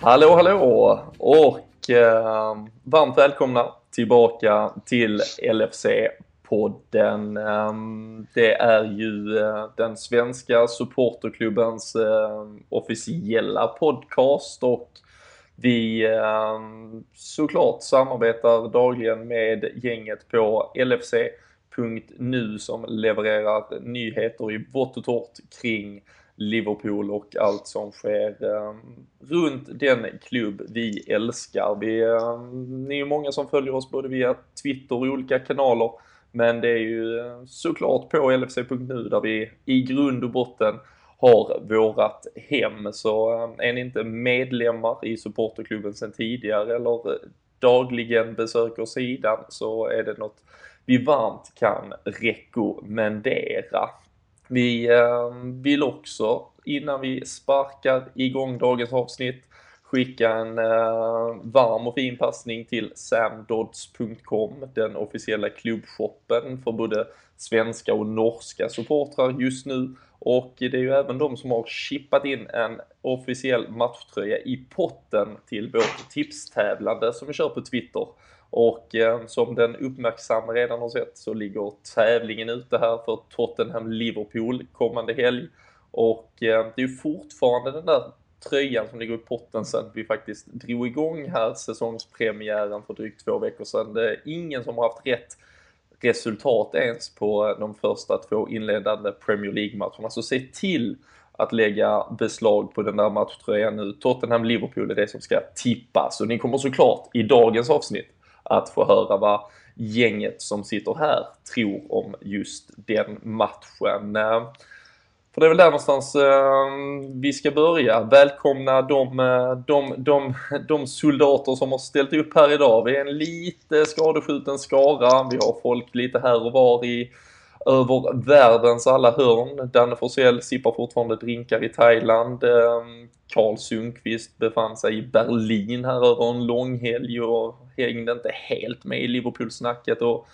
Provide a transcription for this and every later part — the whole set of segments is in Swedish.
Hallå hallå och eh, varmt välkomna tillbaka till LFC-podden podden. Ehm, det är ju eh, den svenska supporterklubbens eh, officiella podcast och vi ehm, såklart samarbetar dagligen med gänget på LFC.nu som levererar nyheter i vått och torrt kring Liverpool och allt som sker eh, runt den klubb vi älskar. Vi, eh, ni är ju många som följer oss både via Twitter och olika kanaler. Men det är ju såklart på LFC.nu där vi i grund och botten har vårat hem. Så eh, är ni inte medlemmar i supporterklubben sedan tidigare eller dagligen besöker sidan så är det något vi varmt kan rekommendera. Vi eh, vill också innan vi sparkar igång dagens avsnitt skicka en eh, varm och fin passning till samdodds.com, den officiella klubbshoppen för både svenska och norska supportrar just nu. Och det är ju även de som har chippat in en officiell matchtröja i potten till vårt tipstävlande som vi kör på Twitter. Och eh, som den uppmärksamma redan har sett så ligger tävlingen ute här för Tottenham-Liverpool kommande helg. Och eh, det är ju fortfarande den där tröjan som ligger i potten sen vi faktiskt drog igång här säsongspremiären för drygt två veckor sedan. Det är ingen som har haft rätt resultat ens på de första två inledande Premier League-matcherna. Så se till att lägga beslag på den där matchtröjan nu. Tottenham-Liverpool är det som ska tippas och ni kommer såklart i dagens avsnitt att få höra vad gänget som sitter här tror om just den matchen. För det är väl där någonstans eh, vi ska börja. Välkomna de, eh, de, de, de soldater som har ställt upp här idag. Vi är en lite skadeskjuten skara. Vi har folk lite här och var i över världens alla hörn. Danne Forsell sippar fortfarande drinkar i Thailand. Ehm, Karl Sundqvist befann sig i Berlin här över en lång helg och hängde inte helt med i Liverpool-snacket. Och,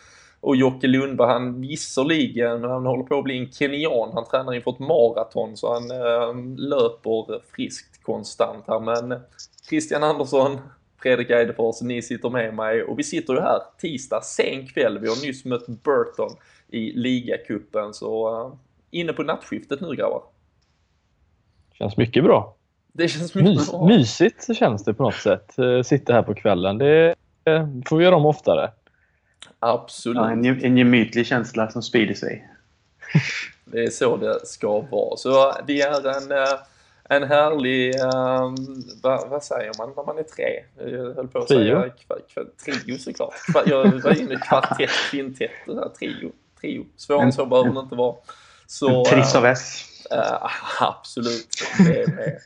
och Jocke Lundberg, han visserligen, han håller på att bli en kenyan, han tränar inför ett maraton så han äh, löper friskt konstant här. Men Christian Andersson, Fredrik Eidefors, ni sitter med mig och vi sitter ju här tisdag sen kväll. Vi har nyss mött Burton i ligacupen så uh, inne på nattskiftet nu grabbar. Känns mycket bra. Det känns mycket Mys bra. Mysigt känns det på något sätt. Eh, sitta här på kvällen. Det får vi göra om oftare. Absolut. Ja, en, en gemytlig känsla som sprider sig. det är så det ska vara. Så vi är en, eh, en härlig, um, vad, vad, säger man när man är tre? Jag höll på att trio. säga kva, kva, trio såklart. Jag var inne i kvartett, kvintett, trio. trio. Svårare än så behöver det inte vara. Så, en triss av S. Uh, absolut, det är med.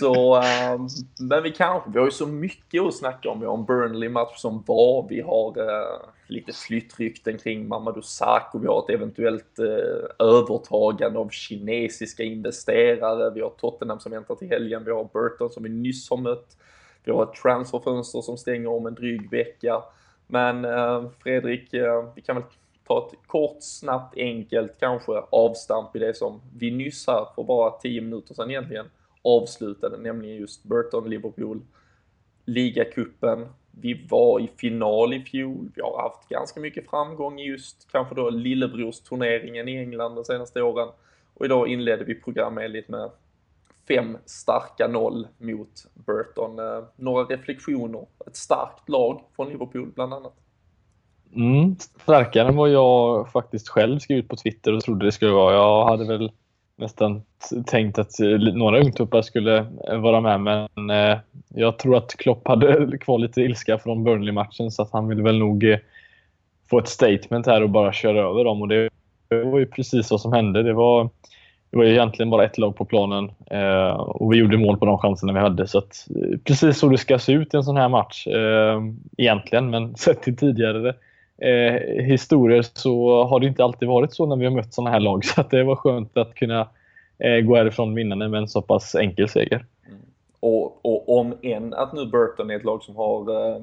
Så, um, men vi kanske, vi har ju så mycket att snacka om. Vi har en Burnley-match som var, vi har uh, lite flyttrykten kring Mamadou Sakho, vi har ett eventuellt eh, övertagande av kinesiska investerare, vi har Tottenham som väntar till helgen, vi har Burton som vi nyss har mött, vi har ett transferfönster som stänger om en dryg vecka. Men eh, Fredrik, eh, vi kan väl ta ett kort, snabbt, enkelt kanske avstamp i det som vi nyss här för bara 10 minuter sedan egentligen avslutade, nämligen just Burton-Liverpool, ligacupen. Vi var i final i fjol. Vi har haft ganska mycket framgång i just kanske då lillebrorsturneringen i England de senaste åren. Och idag inledde vi programmet med fem starka noll mot Burton. Eh, några reflektioner, ett starkt lag från Liverpool bland annat. Mm, starkare än vad jag faktiskt själv skrev ut på Twitter och trodde det skulle vara. Jag hade väl nästan tänkt att eh, några ungtuppar skulle eh, vara med men eh, jag tror att Klopp hade kvar lite ilska från Burnley-matchen så att han vill väl nog eh, få ett statement här och bara köra över dem. Och det var ju precis vad som hände. Det var, det var ju egentligen bara ett lag på planen och vi gjorde mål på de chanserna vi hade. Så att precis så det ska se ut i en sån här match egentligen men sett till tidigare eh, historier så har det inte alltid varit så när vi har mött sådana här lag. Så att det var skönt att kunna eh, gå härifrån vinnande med en så pass enkel seger. Mm. Och, och, om än att nu Burton är ett lag som har eh,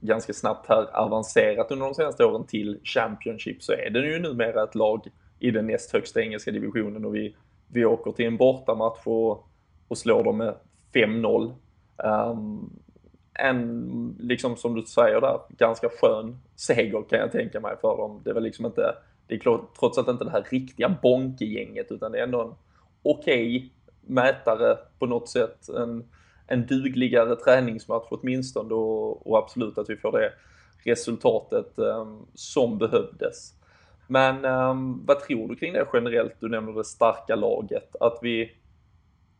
ganska snabbt här avancerat under de senaste åren till Championship så är det ju numera ett lag i den näst högsta engelska divisionen och vi, vi åker till en bortamatch och, och slår dem med 5-0. Um, en, liksom som du säger där, ganska skön seger kan jag tänka mig för dem. Det var liksom inte, det är klart, trots allt inte det här riktiga bonkegänget utan det är ändå en okej okay mätare på något sätt. En, en dugligare träningsmatch åtminstone och, och absolut att vi får det resultatet um, som behövdes. Men um, vad tror du kring det generellt? Du nämner det starka laget. Att vi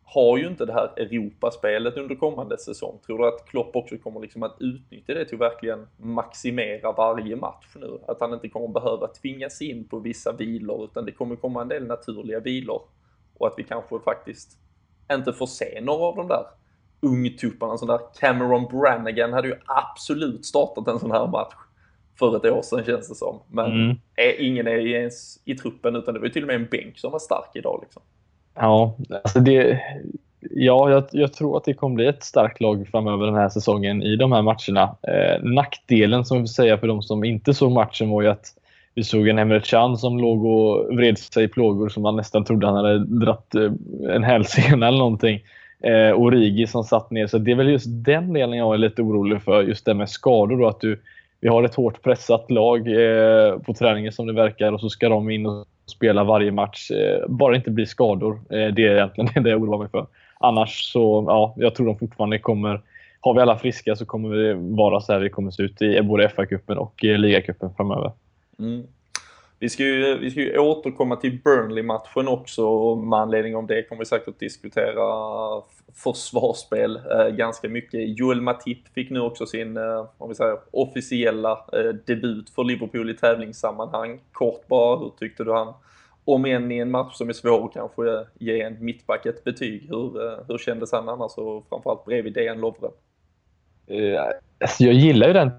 har ju inte det här Europaspelet under kommande säsong. Tror du att Klopp också kommer liksom att utnyttja det till att verkligen maximera varje match nu? Att han inte kommer behöva tvingas in på vissa vilor utan det kommer komma en del naturliga vilor och att vi kanske faktiskt inte får se några av de där ungtupparna. Sån där Cameron Brannigan hade ju absolut startat en sån här match för ett år sedan känns det som. Men mm. är, ingen är ens i truppen utan det var ju till och med en bänk som var stark idag. Liksom. Ja, alltså det, ja jag, jag, tror att det kommer bli ett starkt lag framöver den här säsongen i de här matcherna. Eh, nackdelen som vi säga för de som inte såg matchen var ju att vi såg en Emre Can som låg och vred sig i plågor som man nästan trodde han hade dratt eh, en hälsena eller någonting. Eh, Rigi som satt ner. Så det är väl just den delen jag är lite orolig för. Just det med skador. Då, att du, vi har ett hårt pressat lag eh, på träningen som det verkar och så ska de in och spela varje match. Eh, bara inte blir skador. Eh, det är egentligen det jag oroar mig för. Annars så, ja, jag tror de fortfarande kommer... Har vi alla friska så kommer det vara så här vi kommer se ut i både FA-cupen och eh, ligacupen framöver. Mm. Vi ska, ju, vi ska ju återkomma till Burnley-matchen också och med anledning av det kommer vi säkert diskutera försvarsspel eh, ganska mycket. Joel Matip fick nu också sin, eh, om vi säger, officiella eh, debut för Liverpool i tävlingssammanhang. Kort bara, hur tyckte du han, om än i en match som är svår, kanske eh, ge en mittback ett betyg. Hur, eh, hur kändes han annars och framförallt bredvid Dejan Lovren? Uh, alltså jag gillar ju den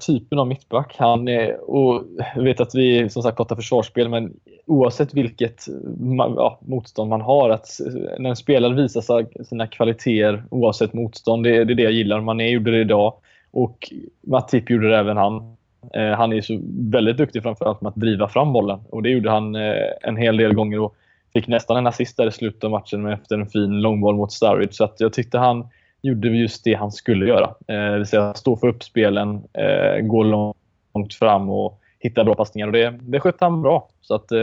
typen av mittback. Han är, och jag vet att vi som sagt pratar försvarsspel, men oavsett vilket ja, motstånd man har, att när en spelare visar sina kvaliteter oavsett motstånd, det, det är det jag gillar. Mané gjorde det idag och Matip gjorde det även han. Eh, han är så väldigt duktig framförallt med att driva fram bollen och det gjorde han eh, en hel del gånger och fick nästan en assist där i slutet av matchen efter en fin långboll mot Sturridge. Så jag tyckte han gjorde just det han skulle göra. Eh, det vill säga stå för uppspelen, eh, gå långt fram och hitta bra passningar. Och det, det skötte han bra. Så att, eh,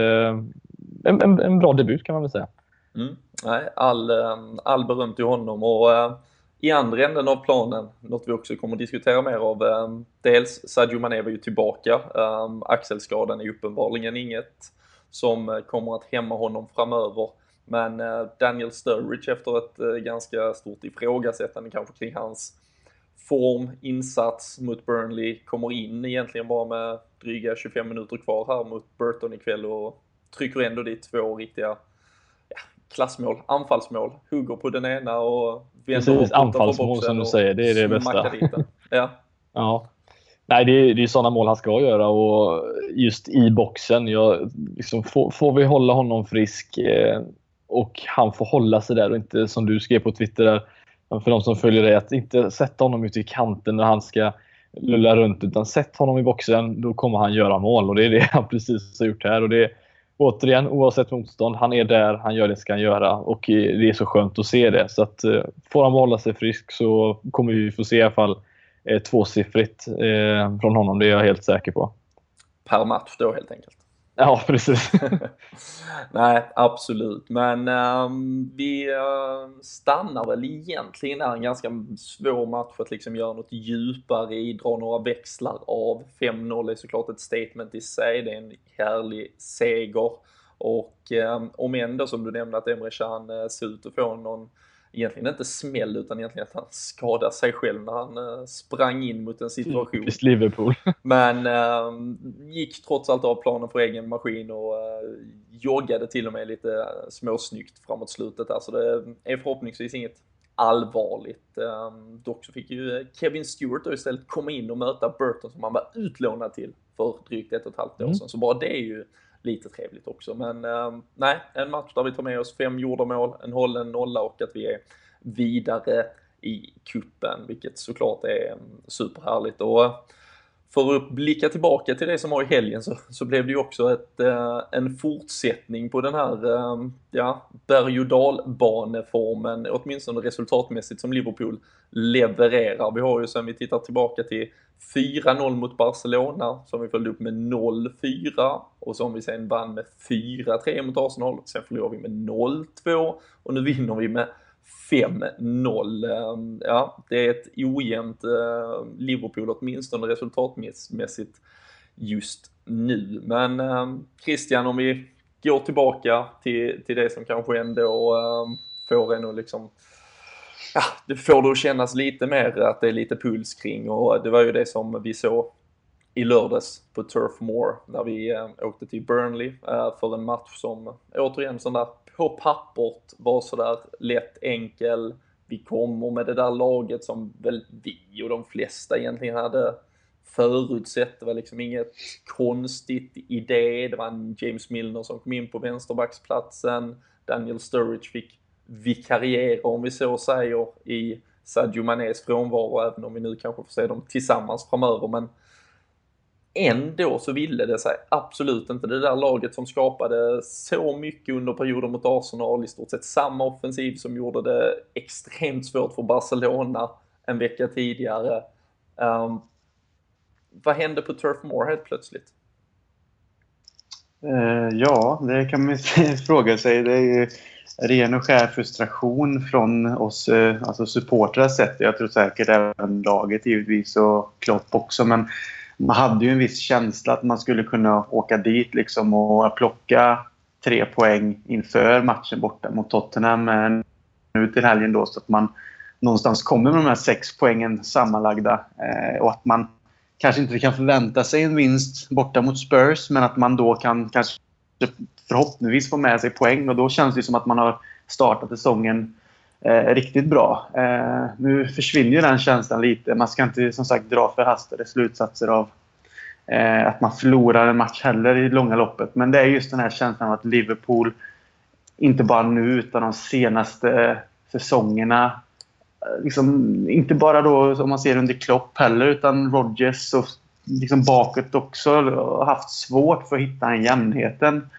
en, en, en, bra debut kan man väl säga. Mm. Nej, all, ehm, all beröm till honom. Och, eh, i andra änden av planen, något vi också kommer att diskutera mer av. Ehm, dels Sadio Mané var ju tillbaka. Ehm, axelskadan är uppenbarligen inget som eh, kommer att hämma honom framöver. Men eh, Daniel Sturridge efter ett eh, ganska stort ifrågasättande kanske kring hans form, insats mot Burnley, kommer in egentligen bara med dryga 25 minuter kvar här mot Burton ikväll och trycker ändå dit två riktiga ja, klassmål, anfallsmål. Hugger på den ena och vänder Precis, anfallsmål som du säger, det är det bästa. Ja. ja. Nej, det är, det är sådana mål han ska göra och just i boxen. Jag, liksom, får, får vi hålla honom frisk eh, och han får hålla sig där och inte som du skrev på Twitter där, för de som följer dig, att inte sätta honom ute i kanten när han ska lulla runt utan sätt honom i boxen, då kommer han göra mål och det är det han precis har gjort här. Och det är, återigen, oavsett motstånd, han är där, han gör det ska han göra och eh, det är så skönt att se det. Så att eh, får han hålla sig frisk så kommer vi få se i alla fall eh, tvåsiffrigt eh, från honom, det är jag helt säker på. Per match då helt enkelt? Ja, precis. Nej, absolut. Men um, vi uh, stannar väl egentligen där en ganska svår match att liksom göra något djupare i, dra några växlar av. 5-0 är såklart ett statement i sig. Det är en härlig seger. Och um, om ändå som du nämnde att Emre Can uh, ser ut att få någon egentligen inte smäll utan egentligen att han skadade sig själv när han uh, sprang in mot en situation. Just Liverpool. Men uh, gick trots allt av planen för egen maskin och uh, joggade till och med lite småsnyggt framåt slutet där så det är förhoppningsvis inget allvarligt. Um, dock så fick ju Kevin Stewart då istället komma in och möta Burton som han var utlånad till för drygt ett och ett halvt år mm. sedan. Så bara det är ju lite trevligt också. Men eh, nej, en match där vi tar med oss fem gjorda mål, en hållen nolla och att vi är vidare i kuppen, vilket såklart är mm, superhärligt. Och eh, för att blicka tillbaka till det som var i helgen så, så blev det ju också ett, eh, en fortsättning på den här eh, ja, berg och dalbaneformen, åtminstone resultatmässigt, som Liverpool levererar. Vi har ju sen vi tittar tillbaka till 4-0 mot Barcelona, som vi följde upp med 0-4 och som vi sen vann med 4-3 mot Arsenal. Sen förlorade vi med 0-2 och nu vinner vi med 5-0. Ehm, ja, det är ett ojämnt ehm, Liverpool, åtminstone resultatmässigt just nu. Men ehm, Christian, om vi går tillbaka till, till det som kanske ändå får en att liksom ja, det får det att kännas lite mer att det är lite puls kring och det var ju det som vi såg i lördags på Turf Moor när vi eh, åkte till Burnley eh, för en match som återigen sån där på pappret var sådär lätt enkel. Vi kommer med det där laget som väl vi och de flesta egentligen hade förutsett. Det var liksom inget konstigt i det. Det var en James Milner som kom in på vänsterbacksplatsen. Daniel Sturridge fick vikariera, om vi så säger, i Sadio Manés frånvaro, även om vi nu kanske får se dem tillsammans framöver. Men ändå så ville det sig absolut inte. Det där laget som skapade så mycket under perioden mot Arsenal, i stort sett samma offensiv som gjorde det extremt svårt för Barcelona en vecka tidigare. Um, vad hände på Turf Moor helt plötsligt? Uh, ja, det kan man fråga sig. Det är ju ren och skär frustration från oss eh, alltså supportrar sett. Jag tror säkert även laget givetvis och Klopp också. Men man hade ju en viss känsla att man skulle kunna åka dit liksom och plocka tre poäng inför matchen borta mot Tottenham Men nu till helgen då så att man någonstans kommer med de här sex poängen sammanlagda eh, och att man kanske inte kan förvänta sig en vinst borta mot Spurs men att man då kan kanske förhoppningsvis få med sig poäng och då känns det som att man har startat säsongen eh, riktigt bra. Eh, nu försvinner ju den känslan lite. Man ska inte som sagt dra förhastade slutsatser av eh, att man förlorar en match heller i långa loppet. Men det är just den här känslan av att Liverpool, inte bara nu utan de senaste eh, säsongerna eh, Liksom, inte bara då om man ser under Klopp heller utan Rodgers och liksom bakåt också har haft svårt för att hitta den jämnheten.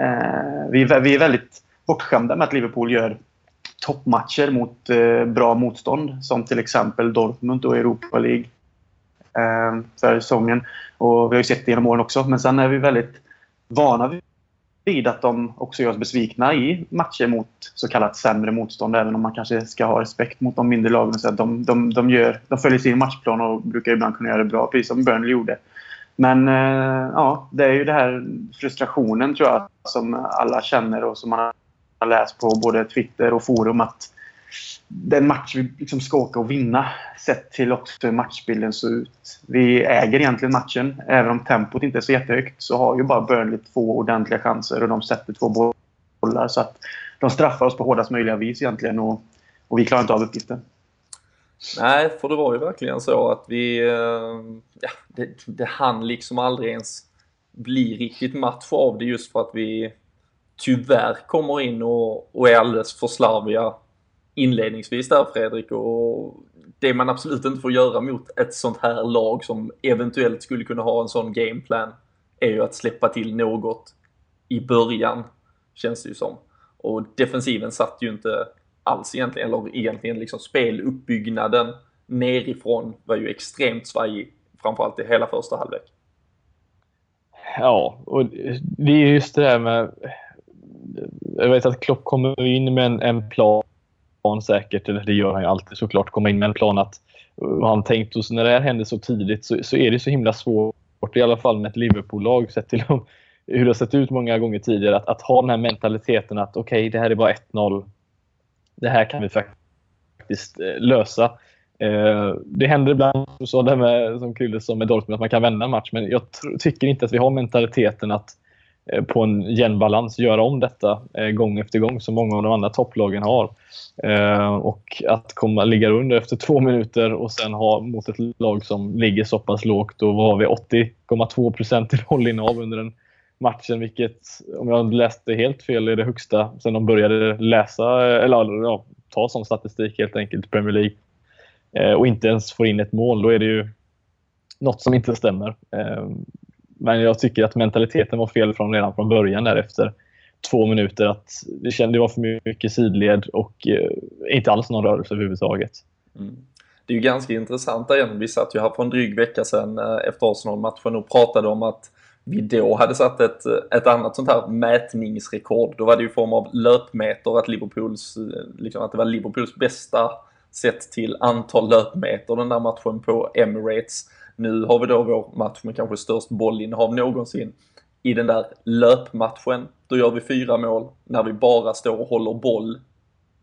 Eh, vi, vi är väldigt bortskämda med att Liverpool gör toppmatcher mot eh, bra motstånd som till exempel Dortmund och Europa League eh, för säsongen. Och vi har ju sett det genom åren också. Men sen är vi väldigt vana vid att de också gör oss besvikna i matcher mot så kallat sämre motstånd. Även om man kanske ska ha respekt mot de mindre lagen. Så att de, de, de, gör, de följer sin matchplan och brukar ibland kunna göra det bra, precis som Burnley gjorde. Men eh, ja, det är ju den här frustrationen tror jag som alla känner och som man har läst på både Twitter och forum att den match vi liksom ska åka och vinna sett till också hur matchbilden såg ut. Vi äger egentligen matchen. Även om tempot inte är så jättehögt så har ju bara Burnley två ordentliga chanser och de sätter två bollar. Så att de straffar oss på hårdast möjliga vis egentligen och, och vi klarar inte av uppgiften. Nej, för det var ju verkligen så att vi... Eh, ja, det, det hann liksom aldrig ens bli riktigt match av det just för att vi tyvärr kommer in och, och är alldeles för slarviga inledningsvis där Fredrik och det man absolut inte får göra mot ett sånt här lag som eventuellt skulle kunna ha en sån gameplan är ju att släppa till något i början, känns det ju som. Och defensiven satt ju inte alls egentligen, eller egentligen liksom speluppbyggnaden nerifrån var ju extremt svajig, framförallt i hela första halvlek. Ja, och det är just det där med... Jag vet att Klopp kommer in med en, en plan säkert, eller det gör han ju alltid såklart, komma in med en plan att vad han tänkt och när det här händer så tidigt så, så är det så himla svårt, i alla fall med ett Liverpool-lag sett till hur det har sett ut många gånger tidigare, att, att ha den här mentaliteten att okej, okay, det här är bara 1-0. Det här kan vi faktiskt eh, lösa. Eh, det händer ibland, så det med, som Krille sa med Dortmund, att man kan vända en match, men jag tycker inte att vi har mentaliteten att eh, på en jämn balans göra om detta gång efter gång som många av de andra topplagen har. Och att komma ligga under efter två minuter och sen ha mot ett lag som ligger så pass lågt och vad har vi 80,2 procent i rollinnehav under en matchen, vilket om jag läste helt fel är det högsta sen de började läsa eller ja, ta sån statistik helt enkelt Premier League eh, och inte ens får in ett mål. Då är det ju något som inte stämmer. Eh, men jag tycker att mentaliteten var fel från redan från början därefter. två minuter. Att det kände det var för mycket sidled och eh, inte alls någon rörelse överhuvudtaget. Mm. Det är ju ganska intressant igen. Vi satt ju här för en dryg vecka sedan eh, efter Arsenal-matchen och pratade om att vi då hade satt ett, ett annat sånt här mätningsrekord. Då var det ju i form av löpmeter, att, Liverpools, liksom, att det var Liverpools bästa sett till antal löpmeter den där matchen på Emirates. Nu har vi då vår match med kanske störst bollinnehav någonsin. I den där löpmatchen, då gör vi fyra mål. När vi bara står och håller boll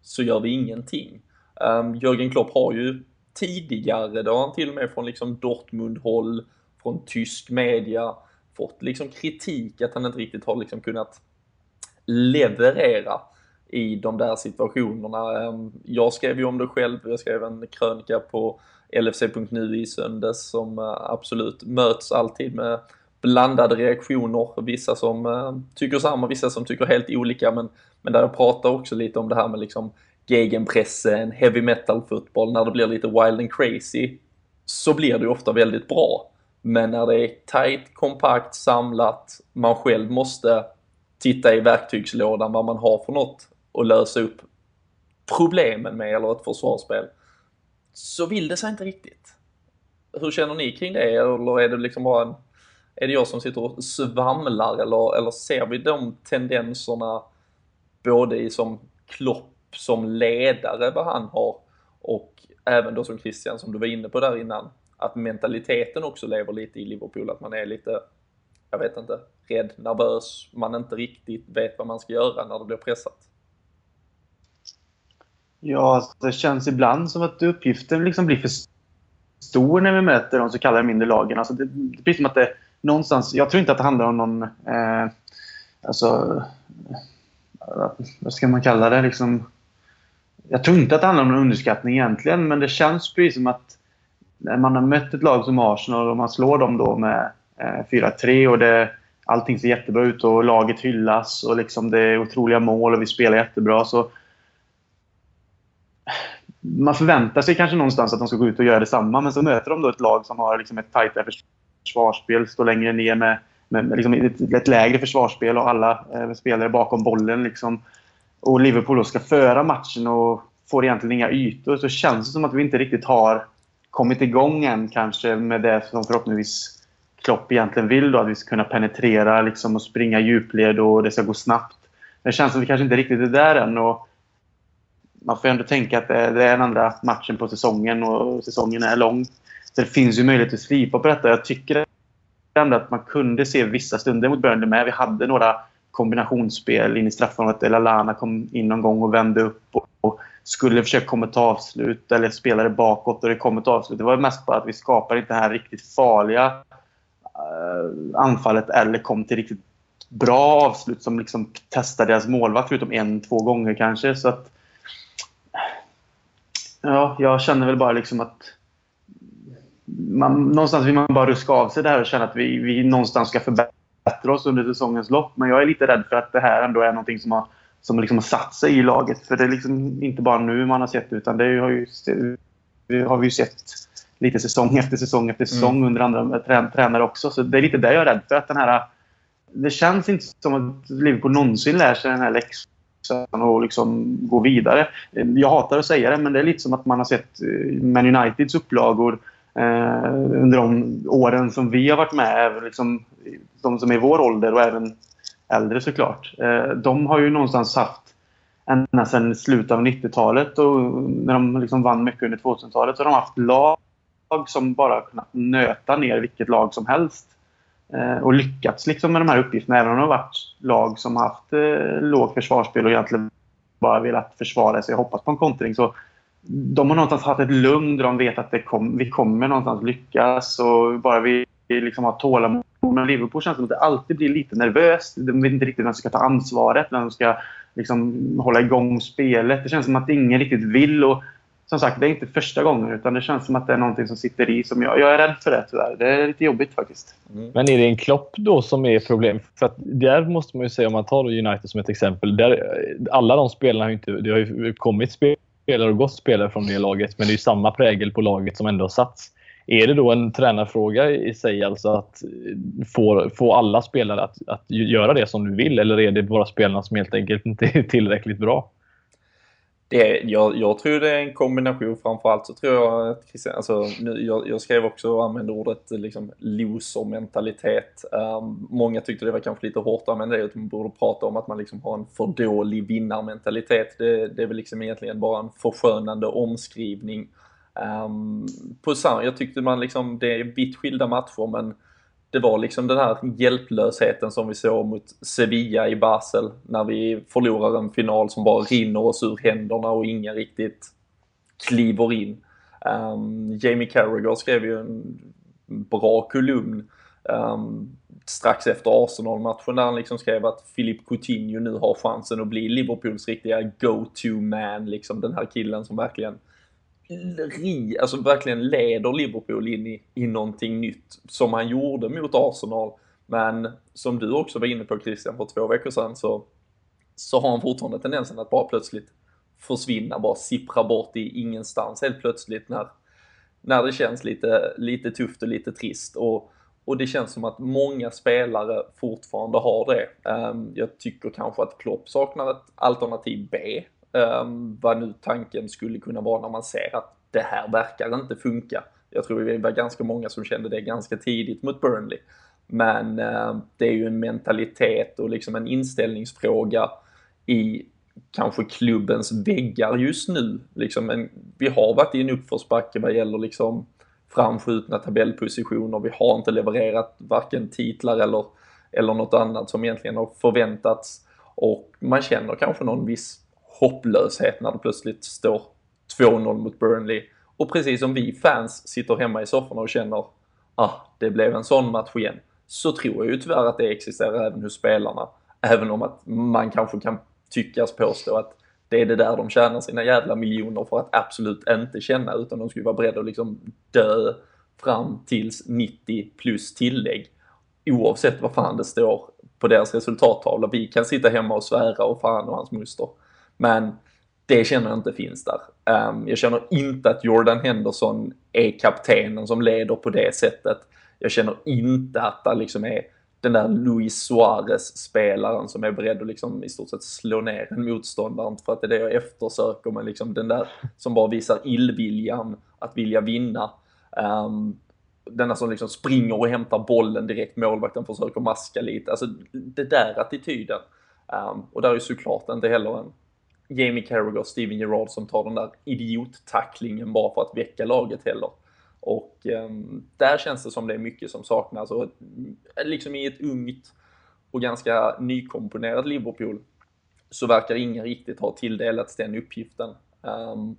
så gör vi ingenting. Ehm, um, Jörgen Klopp har ju tidigare, då har han till och med från liksom Dortmund-håll, från tysk media, fått liksom kritik att han inte riktigt har liksom kunnat leverera i de där situationerna. Ehm, jag skrev ju om det själv, jag skrev en krönika på LFC.nu i söndags som eh, absolut möts alltid med blandade reaktioner. Vissa som ehm, tycker samma, vissa som tycker helt olika. Men, men där jag pratar också lite om det här med liksom gegenpressen, heavy metal fotboll. När det blir lite wild and crazy så blir det ju ofta väldigt bra. Men när det är tight, kompakt, samlat, man själv måste titta i verktygslådan vad man har för något och lösa upp problemen med eller ett försvarsspel så vill det sig inte riktigt. Hur känner ni kring det? Eller är det liksom bara en, är det jag som sitter och svamlar eller, eller ser vi de tendenserna både i som Klopp som ledare vad han har och även då som Christian som du var inne på där innan att mentaliteten också lever lite i Liverpool, att man är lite, jag vet inte, rädd, nervös, man inte riktigt vet vad man ska göra när det blir pressat. Ja, alltså, det känns ibland som att uppgiften liksom blir för stor när vi möter de så kallade mindre lagen. Alltså det, det blir som att det någonstans... Jag tror inte att det handlar om någon... Eh, alltså... Vad ska man kalla det? Liksom, jag tror inte att det handlar om någon underskattning egentligen, men det känns precis som att när man har mött ett lag som Arsenal och man slår dem då med eh, 4-3 och det, allting ser jättebra ut och laget hyllas och liksom det är otroliga mål och vi spelar jättebra. Så man förväntar sig kanske någonstans att de ska gå ut och göra detsamma, men så möter de då ett lag som har liksom ett tajtare försvarsspel, står längre ner med, med, med liksom ett, ett, lägre försvarsspel och alla eh, spelare bakom bollen. Liksom. Och Liverpool då ska föra matchen och får egentligen inga ytor, så känns det som att vi inte riktigt har kommit igång än kanske med det som förhoppningsvis Klopp egentligen vill. Då, att vi ska kunna penetrera liksom, och springa djupled och det ska gå snabbt. Det känns som att vi kanske inte riktigt är där än. Och man får ändå tänka att det är den andra matchen på säsongen och säsongen är lång. Så det finns ju möjlighet att slipa på detta. Jag tycker ändå att man kunde se vissa stunder mot Burnley med. Vi hade några kombinationsspel in i straffområdet. Lallana kom in någon gång och vände upp och skulle försöka komma till avslut eller spelade bakåt och det kom ett avslut. Det var mest bara att vi skapade inte det här riktigt farliga uh, anfallet eller kom till riktigt bra avslut som liksom testade deras målvakt förutom en, två gånger kanske. Så att, ja, jag känner väl bara liksom att man, någonstans vill man bara ruska av sig det här och känna att vi, vi någonstans ska förbättra oss under säsongens lopp. Men jag är lite rädd för att det här ändå är någonting som har som liksom har satt sig i laget. För det är liksom inte bara nu man har sett det, utan det har, ju, det har vi ju sett lite säsong efter säsong efter säsong mm. under andra tränare också. Så det är lite det jag är rädd för. Att den här, det känns inte som att Liverpool någonsin lär sig den här läxan och liksom gå vidare. Jag hatar att säga det, men det är lite som att man har sett eh, Man Uniteds upplagor eh, under de åren som vi har varit med. Liksom, de som är i vår ålder och även äldre såklart. Eh, de har ju någonstans haft ända sedan slutet av 90-talet och när de liksom vann mycket under 2000-talet så har de haft lag som bara kunnat nöta ner vilket lag som helst. Eh, och lyckats liksom med de här uppgifterna även om de har varit lag som har haft eh, lågt försvarsspel och egentligen bara velat försvara sig och hoppas på en kontring. Så de har någonstans haft ett lugn där de vet att det kom, vi kommer någonstans lyckas och bara vi liksom har tålamod men Liverpool känns som att det alltid blir lite nervöst. De vet inte riktigt vem som ska ta ansvaret, vem som ska liksom hålla igång spelet. Det känns som att ingen riktigt vill. Och som sagt, det är inte första gången utan det känns som att det är någonting som sitter i. Som jag, jag är rädd för det tyvärr. Det är lite jobbigt faktiskt. Mm. Men är det en Klopp då som är problem? För att där måste man ju säga, om man tar United som ett exempel. Där, alla de spelarna har inte... Det har ju kommit spelare och gått spelare från det laget. Men det är ju samma prägel på laget som ändå har satts. Är det då en tränarfråga i sig, alltså att få, få alla spelare att, att göra det som du vill? Eller är det bara spelarna som helt enkelt inte är tillräckligt bra? Det, jag, jag tror det är en kombination. Framförallt så tror jag att Christian, alltså, nu, jag, jag skrev också och använde ordet liksom, loser-mentalitet. Um, många tyckte det var kanske lite hårt att använda det, att man borde prata om att man liksom har en för dålig vinnarmentalitet. Det, det är väl liksom egentligen bara en förskönande omskrivning. Um, på samma, jag tyckte man liksom, det är vitt skilda matcher men det var liksom den här hjälplösheten som vi såg mot Sevilla i Basel när vi förlorar en final som bara rinner oss ur händerna och ingen riktigt kliver in. Um, Jamie Carragher skrev ju en bra kolumn um, strax efter Arsenal-matchen där han liksom skrev att Philip Coutinho nu har chansen att bli Liverpools riktiga go-to-man, liksom den här killen som verkligen ri, alltså verkligen leder Liverpool in i, i någonting nytt som han gjorde mot Arsenal. Men som du också var inne på Christian för två veckor sedan så, så har han fortfarande tendensen att bara plötsligt försvinna, bara sippra bort i ingenstans helt plötsligt när, när det känns lite, lite tufft och lite trist. Och, och det känns som att många spelare fortfarande har det. Ehm, jag tycker kanske att Klopp saknar ett alternativ B Um, vad nu tanken skulle kunna vara när man ser att det här verkar inte funka. Jag tror vi var ganska många som kände det ganska tidigt mot Burnley. Men uh, det är ju en mentalitet och liksom en inställningsfråga i kanske klubbens väggar just nu. Liksom en, vi har varit i en uppförsbacke vad gäller liksom framskjutna tabellpositioner. Vi har inte levererat varken titlar eller, eller något annat som egentligen har förväntats. Och man känner kanske någon viss hopplöshet när det plötsligt står 2-0 mot Burnley. Och precis som vi fans sitter hemma i sofforna och känner ah, det blev en sån match igen. Så tror jag ju tyvärr att det existerar även hos spelarna. Även om att man kanske kan tyckas påstå att det är det där de tjänar sina jävla miljoner för att absolut inte känna utan de skulle vara beredda att liksom dö fram tills 90 plus tillägg. Oavsett vad fan det står på deras resultattavla. Vi kan sitta hemma och svära och fan och hans moster men det känner jag inte finns där. Ehm, jag känner inte att Jordan Henderson är kaptenen som leder på det sättet. Jag känner inte att det liksom är den där Luis Suarez-spelaren som är beredd att liksom i stort sett slå ner en motståndare. För att det är det jag eftersöker, men liksom den där som bara visar illviljan att vilja vinna. Um, denna som liksom springer och hämtar bollen direkt, målvakten försöker maska lite. Alltså det där attityden. Um, och där är såklart inte heller en Jamie Carragher, Steven Gerrard som tar den där idiottacklingen bara för att väcka laget heller. Och eh, där känns det som det är mycket som saknas. Och eh, liksom i ett ungt och ganska nykomponerat Liverpool så verkar ingen riktigt ha tilldelats den uppgiften. Um,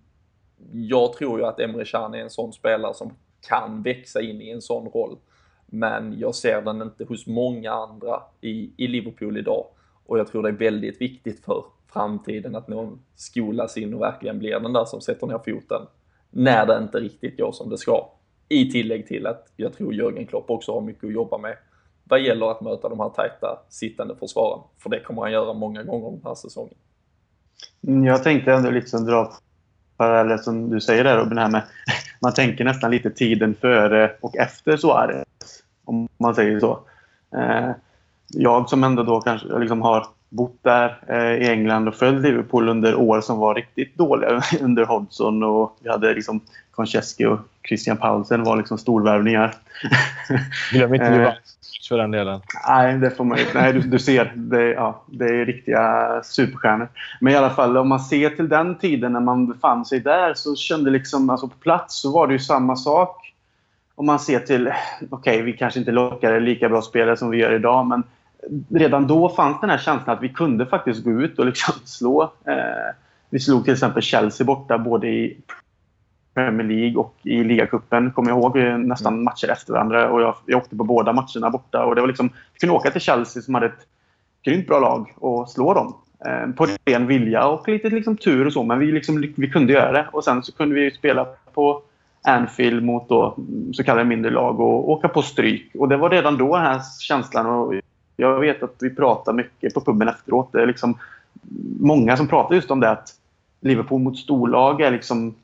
jag tror ju att Emre Can är en sån spelare som kan växa in i en sån roll. Men jag ser den inte hos många andra i, i Liverpool idag. Och jag tror det är väldigt viktigt för framtiden att någon skolas in och verkligen blir den där som sätter ner foten när det inte riktigt går som det ska. I tillägg till att jag tror Jörgen Klopp också har mycket att jobba med vad gäller att möta de här tajta sittande försvaren. För det kommer han göra många gånger den här säsongen. Mm, jag tänkte ändå liksom dra paralleller som du säger där Robin, här med man tänker nästan lite tiden före och efter Suarez. Om man säger så. Eh, jag som ändå då kanske liksom har bott där eh, i England och följt Liverpool under år som var riktigt dåliga under Hodgson och vi hade liksom Konchesky och Christian Paulsen var liksom storvärvningar. Glöm inte Livakovic eh, för den delen. Nej, det får man Nej, du, du ser. Det, ja, det är riktiga superstjärnor. Men i alla fall, om man ser till den tiden när man befann sig där så kände liksom, alltså på plats så var det ju samma sak. Om man ser till, okej, okay, vi kanske inte lockade lika bra spelare som vi gör idag, men redan då fanns den här känslan att vi kunde faktiskt gå ut och liksom slå. Eh, vi slog till exempel Chelsea borta både i Premier League och i ligacupen. Kommer jag ihåg eh, nästan mm. matcher efter varandra. Och jag, jag åkte på båda matcherna borta. Och det var liksom, vi kunde åka till Chelsea som hade ett grymt bra lag och slå dem. Eh, på ren vilja och lite liksom tur och så, men vi, liksom, vi kunde göra det. Och sen så kunde vi spela på Anfield mot då, så kallade mindre lag och åka på stryk. Och det var redan då den här känslan. Och jag vet att vi pratar mycket på puben efteråt. Det är liksom många som pratar just om det att Liverpool mot storlag är liksom,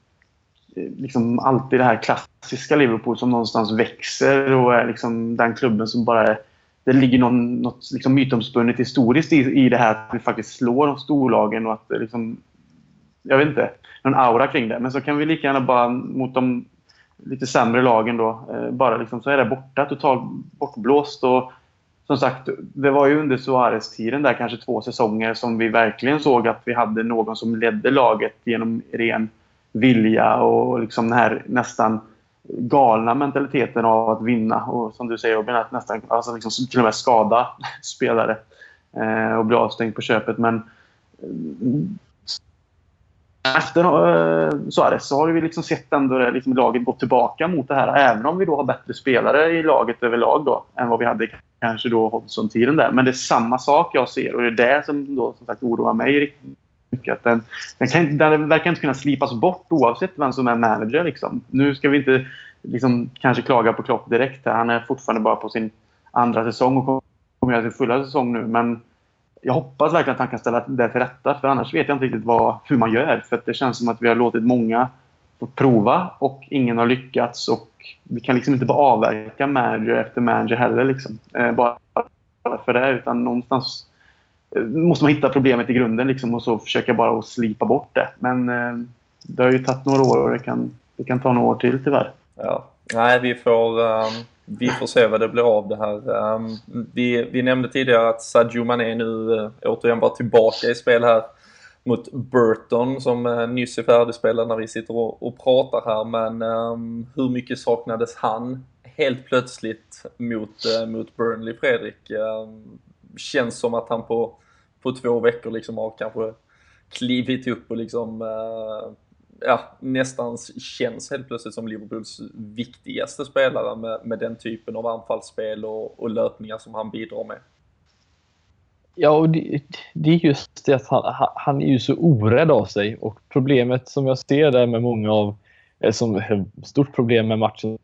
eh, liksom alltid det här klassiska Liverpool som någonstans växer och är liksom den klubben som bara är det ligger någon, något liksom mytomspunnet historiskt i, i det här att vi faktiskt slår storlagen och att det liksom... Jag vet inte. Någon aura kring det. Men så kan vi lika gärna bara mot de lite sämre lagen då, eh, bara liksom så är det borta. Totalt bortblåst. Och som sagt, det var ju under Suarez-tiden där kanske två säsonger som vi verkligen såg att vi hade någon som ledde laget genom ren vilja och liksom den här nästan galna mentaliteten av att vinna och som du säger Robin, att nästan alltså liksom, till och med skada spelare eh, och bli avstängd på köpet. Men efter eh, Suarez så har vi liksom sett ändå det, liksom, laget gå tillbaka mot det här. Även om vi då har bättre spelare i laget överlag då, än vad vi hade kanske då Hodgson-tiden där. Men det är samma sak jag ser och det är det som då som sagt oroar mig riktigt mycket. Att den, den, kan, den verkar inte kunna slipas bort oavsett vem som är manager. Liksom. Nu ska vi inte liksom, kanske klaga på Klopp direkt. Här. Han är fortfarande bara på sin andra säsong och kommer göra sin fulla säsong nu. Men jag hoppas verkligen att han kan ställa det till rätta. För annars vet jag inte riktigt vad, hur man gör. För det känns som att vi har låtit många få prova och ingen har lyckats. Och vi kan liksom inte bara avverka manager efter manager heller. Liksom. Eh, bara för det. Utan någonstans eh, måste man hitta problemet i grunden liksom, och så försöka bara att slipa bort det. Men eh, det har ju tagit några år och det kan, det kan ta några år till tyvärr. Ja. Nej, vi får, um, vi får se vad det blir av det här. Ehm, vi, vi nämnde tidigare att Sadio Mané nu eh, återigen var tillbaka i spel här mot Burton som eh, nyss är färdigspelad när vi sitter och, och pratar här. Men ehm, hur mycket saknades han helt plötsligt mot, eh, mot Burnley, Fredrik? Ehm, känns som att han på, på två veckor liksom har kanske klivit upp och liksom ja, nästan känns helt plötsligt som Liverpools viktigaste spelare med, med den typen av anfallsspel och, och löpningar som han bidrar med. Ja, och det, det, är just det att han, han är ju så orädd av sig och problemet som jag ser där med många av, eh, som eh, stort problem med matchen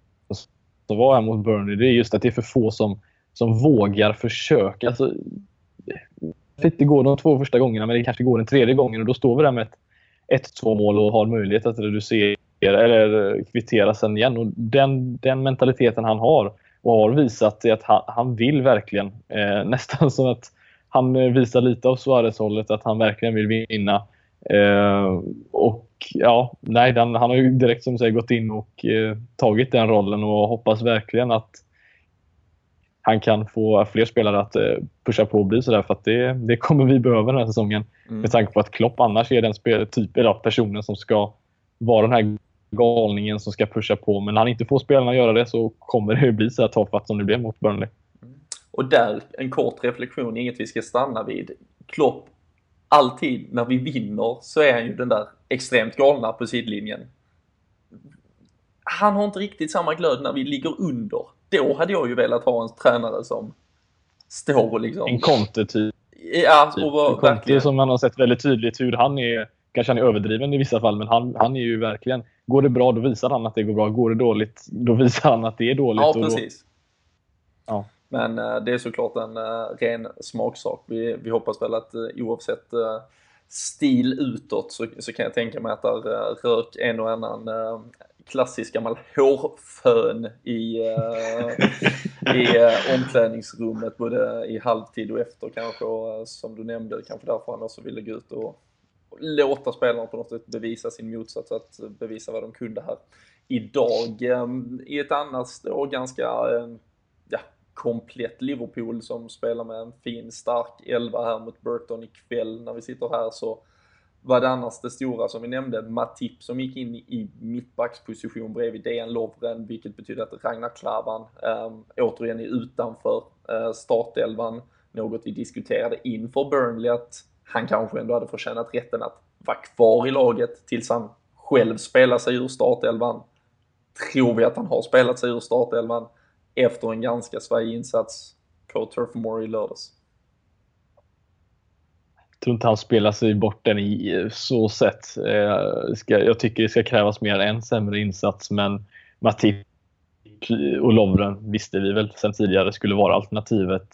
som var här mot Burnley, det är just att det är för få som som vågar försöka. Alltså, det går de två första gångerna, men det kanske går den tredje gången och då står vi där med ett 1-2 mål och har möjlighet att reducera eller kvittera sen igen. Och den, den mentaliteten han har och har visat är att han, han vill verkligen, eh, nästan som att han eh, visar lite av Suarez-hållet, att han verkligen vill vinna. Eh, och ja, nej, den, han har ju direkt som du säger gått in och eh, tagit den rollen och hoppas verkligen att han kan få fler spelare att eh, pusha på och bli sådär. För att det, det kommer vi behöva den här säsongen. Mm. Med tanke på att Klopp annars är den spel, typ, eller personen som ska vara den här galningen som ska pusha på. Men när han inte får spelarna göra det så kommer det bli så här tafatt som det blev mot Burnley. Mm. Och där, en kort reflektion, inget vi ska stanna vid. Klopp, alltid när vi vinner så är han ju den där extremt galna på sidlinjen. Han har inte riktigt samma glöd när vi ligger under då hade jag ju velat ha en tränare som står liksom... En Conte typ. Ja, typ. och en Conte som man har sett väldigt tydligt hur han är, kanske han är överdriven i vissa fall, men han, han är ju verkligen, går det bra då visar han att det går bra, går det dåligt då visar han att det är dåligt. Ja, precis. Då, ja. Men uh, det är såklart en uh, ren smaksak. Vi, vi hoppas väl att uh, oavsett stil utåt så, så kan jag tänka mig att där rök en och annan klassisk gammal hårfön i, uh, i uh, omklädningsrummet både i halvtid och efter kanske och uh, som du nämnde kanske därför han också ville gå ut och, låta spelarna på något sätt bevisa sin motsats, att bevisa vad de kunde här idag. Um, I ett annars då ganska ja, komplett Liverpool som spelar med en fin stark elva här mot Burton ikväll när vi sitter här så var det annars det stora som vi nämnde, Matip som gick in i mittbacksposition bredvid Dejan Lovren, vilket betyder att Ragnar Klavan ähm, återigen är utanför äh, startelvan. Något vi diskuterade inför Burnley att han kanske ändå hade förtjänat rätten att vara kvar i laget tills han själv spelar sig ur startelvan. Tror vi att han har spelat sig ur startelvan efter en ganska svajig insats på Turf Moor i lördags? Tror inte han spelar sig bort den i eh, så sätt. Eh, ska, jag tycker det ska krävas mer än sämre insats, men Matip och Lovren visste vi väl sedan tidigare skulle vara alternativet.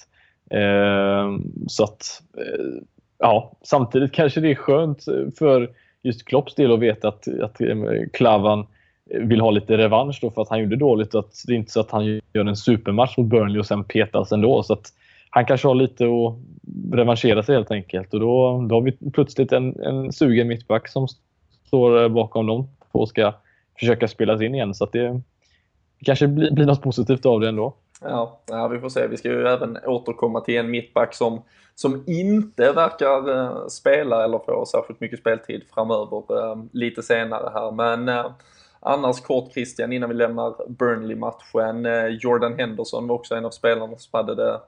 Eh, så att, eh, ja, samtidigt kanske det är skönt för just Klopps del att veta att, att eh, Klavan vill ha lite revansch då för att han gjorde dåligt. Att det är inte så att han gör en supermatch mot Burnley och sen petas ändå. Så att han kanske har lite att revanschera sig helt enkelt. Och då, då har vi plötsligt en, en sugen mittback som står eh, bakom dem och ska försöka spelas in igen. Så att det kanske blir, blir något positivt av det ändå. Ja, ja, vi får se. Vi ska ju även återkomma till en mittback som, som inte verkar eh, spela eller få särskilt mycket speltid framöver eh, lite senare här. Men eh, annars kort Christian innan vi lämnar Burnley-matchen. Eh, Jordan Henderson var också en av spelarna som hade det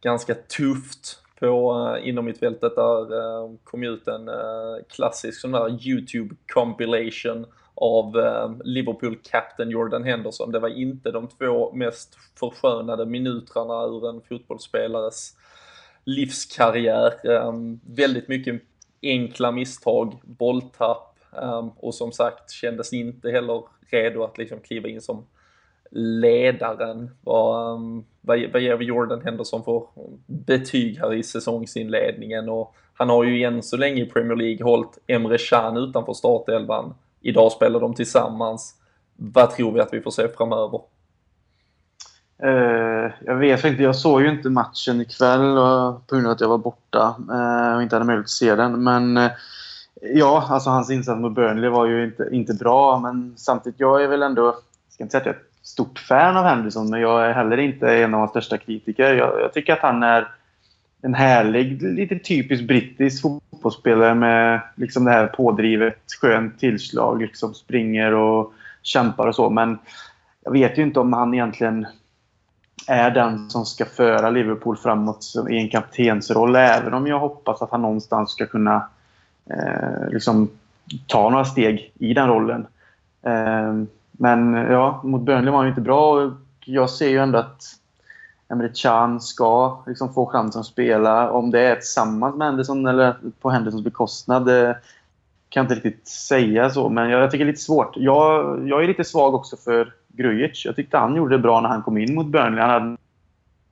ganska tufft på eh, inom mitt mittfältet. Där eh, kom ut en eh, klassisk sån där YouTube compilation av Liverpool Captain Jordan Henderson. Det var inte de två mest förskönade minutrarna ur en fotbollsspelares livskarriär. Ehm, väldigt mycket enkla misstag, bolltapp ehm, och som sagt kändes inte heller redo att liksom kliva in som ledaren. Ehm, vad, vad ger vi Jordan Henderson för betyg här i säsongsinledningen? Och han har ju än så länge i Premier League hållit Emre Can utanför startelvan. Idag spelar de tillsammans. Vad tror vi att vi får se framöver? Uh, jag vet inte, jag såg ju inte matchen ikväll och, på grund av att jag var borta uh, och inte hade möjlighet att se den. Men uh, ja, alltså hans insats mot Burnley var ju inte, inte bra. Men samtidigt, jag är väl ändå, jag ska inte säga att jag är stort fan av Henderson, men jag är heller inte en av hans största kritiker. Jag, jag tycker att han är en härlig, lite typisk brittisk fotbollsspelare med liksom det här pådrivet, skönt tillslag. Liksom springer och kämpar och så. Men jag vet ju inte om han egentligen är den som ska föra Liverpool framåt i en kaptensroll. Även om jag hoppas att han någonstans ska kunna eh, liksom, ta några steg i den rollen. Eh, men ja, mot Burnley var han inte bra och jag ser ju ändå att Emre Can ska liksom få chansen att spela. Om det är tillsammans med Henderson eller på Hendersons bekostnad det kan jag inte riktigt säga så. Men jag, tycker det är lite svårt. Jag, jag är lite svag också för Grujic. Jag tyckte han gjorde det bra när han kom in mot Burnley. Han hade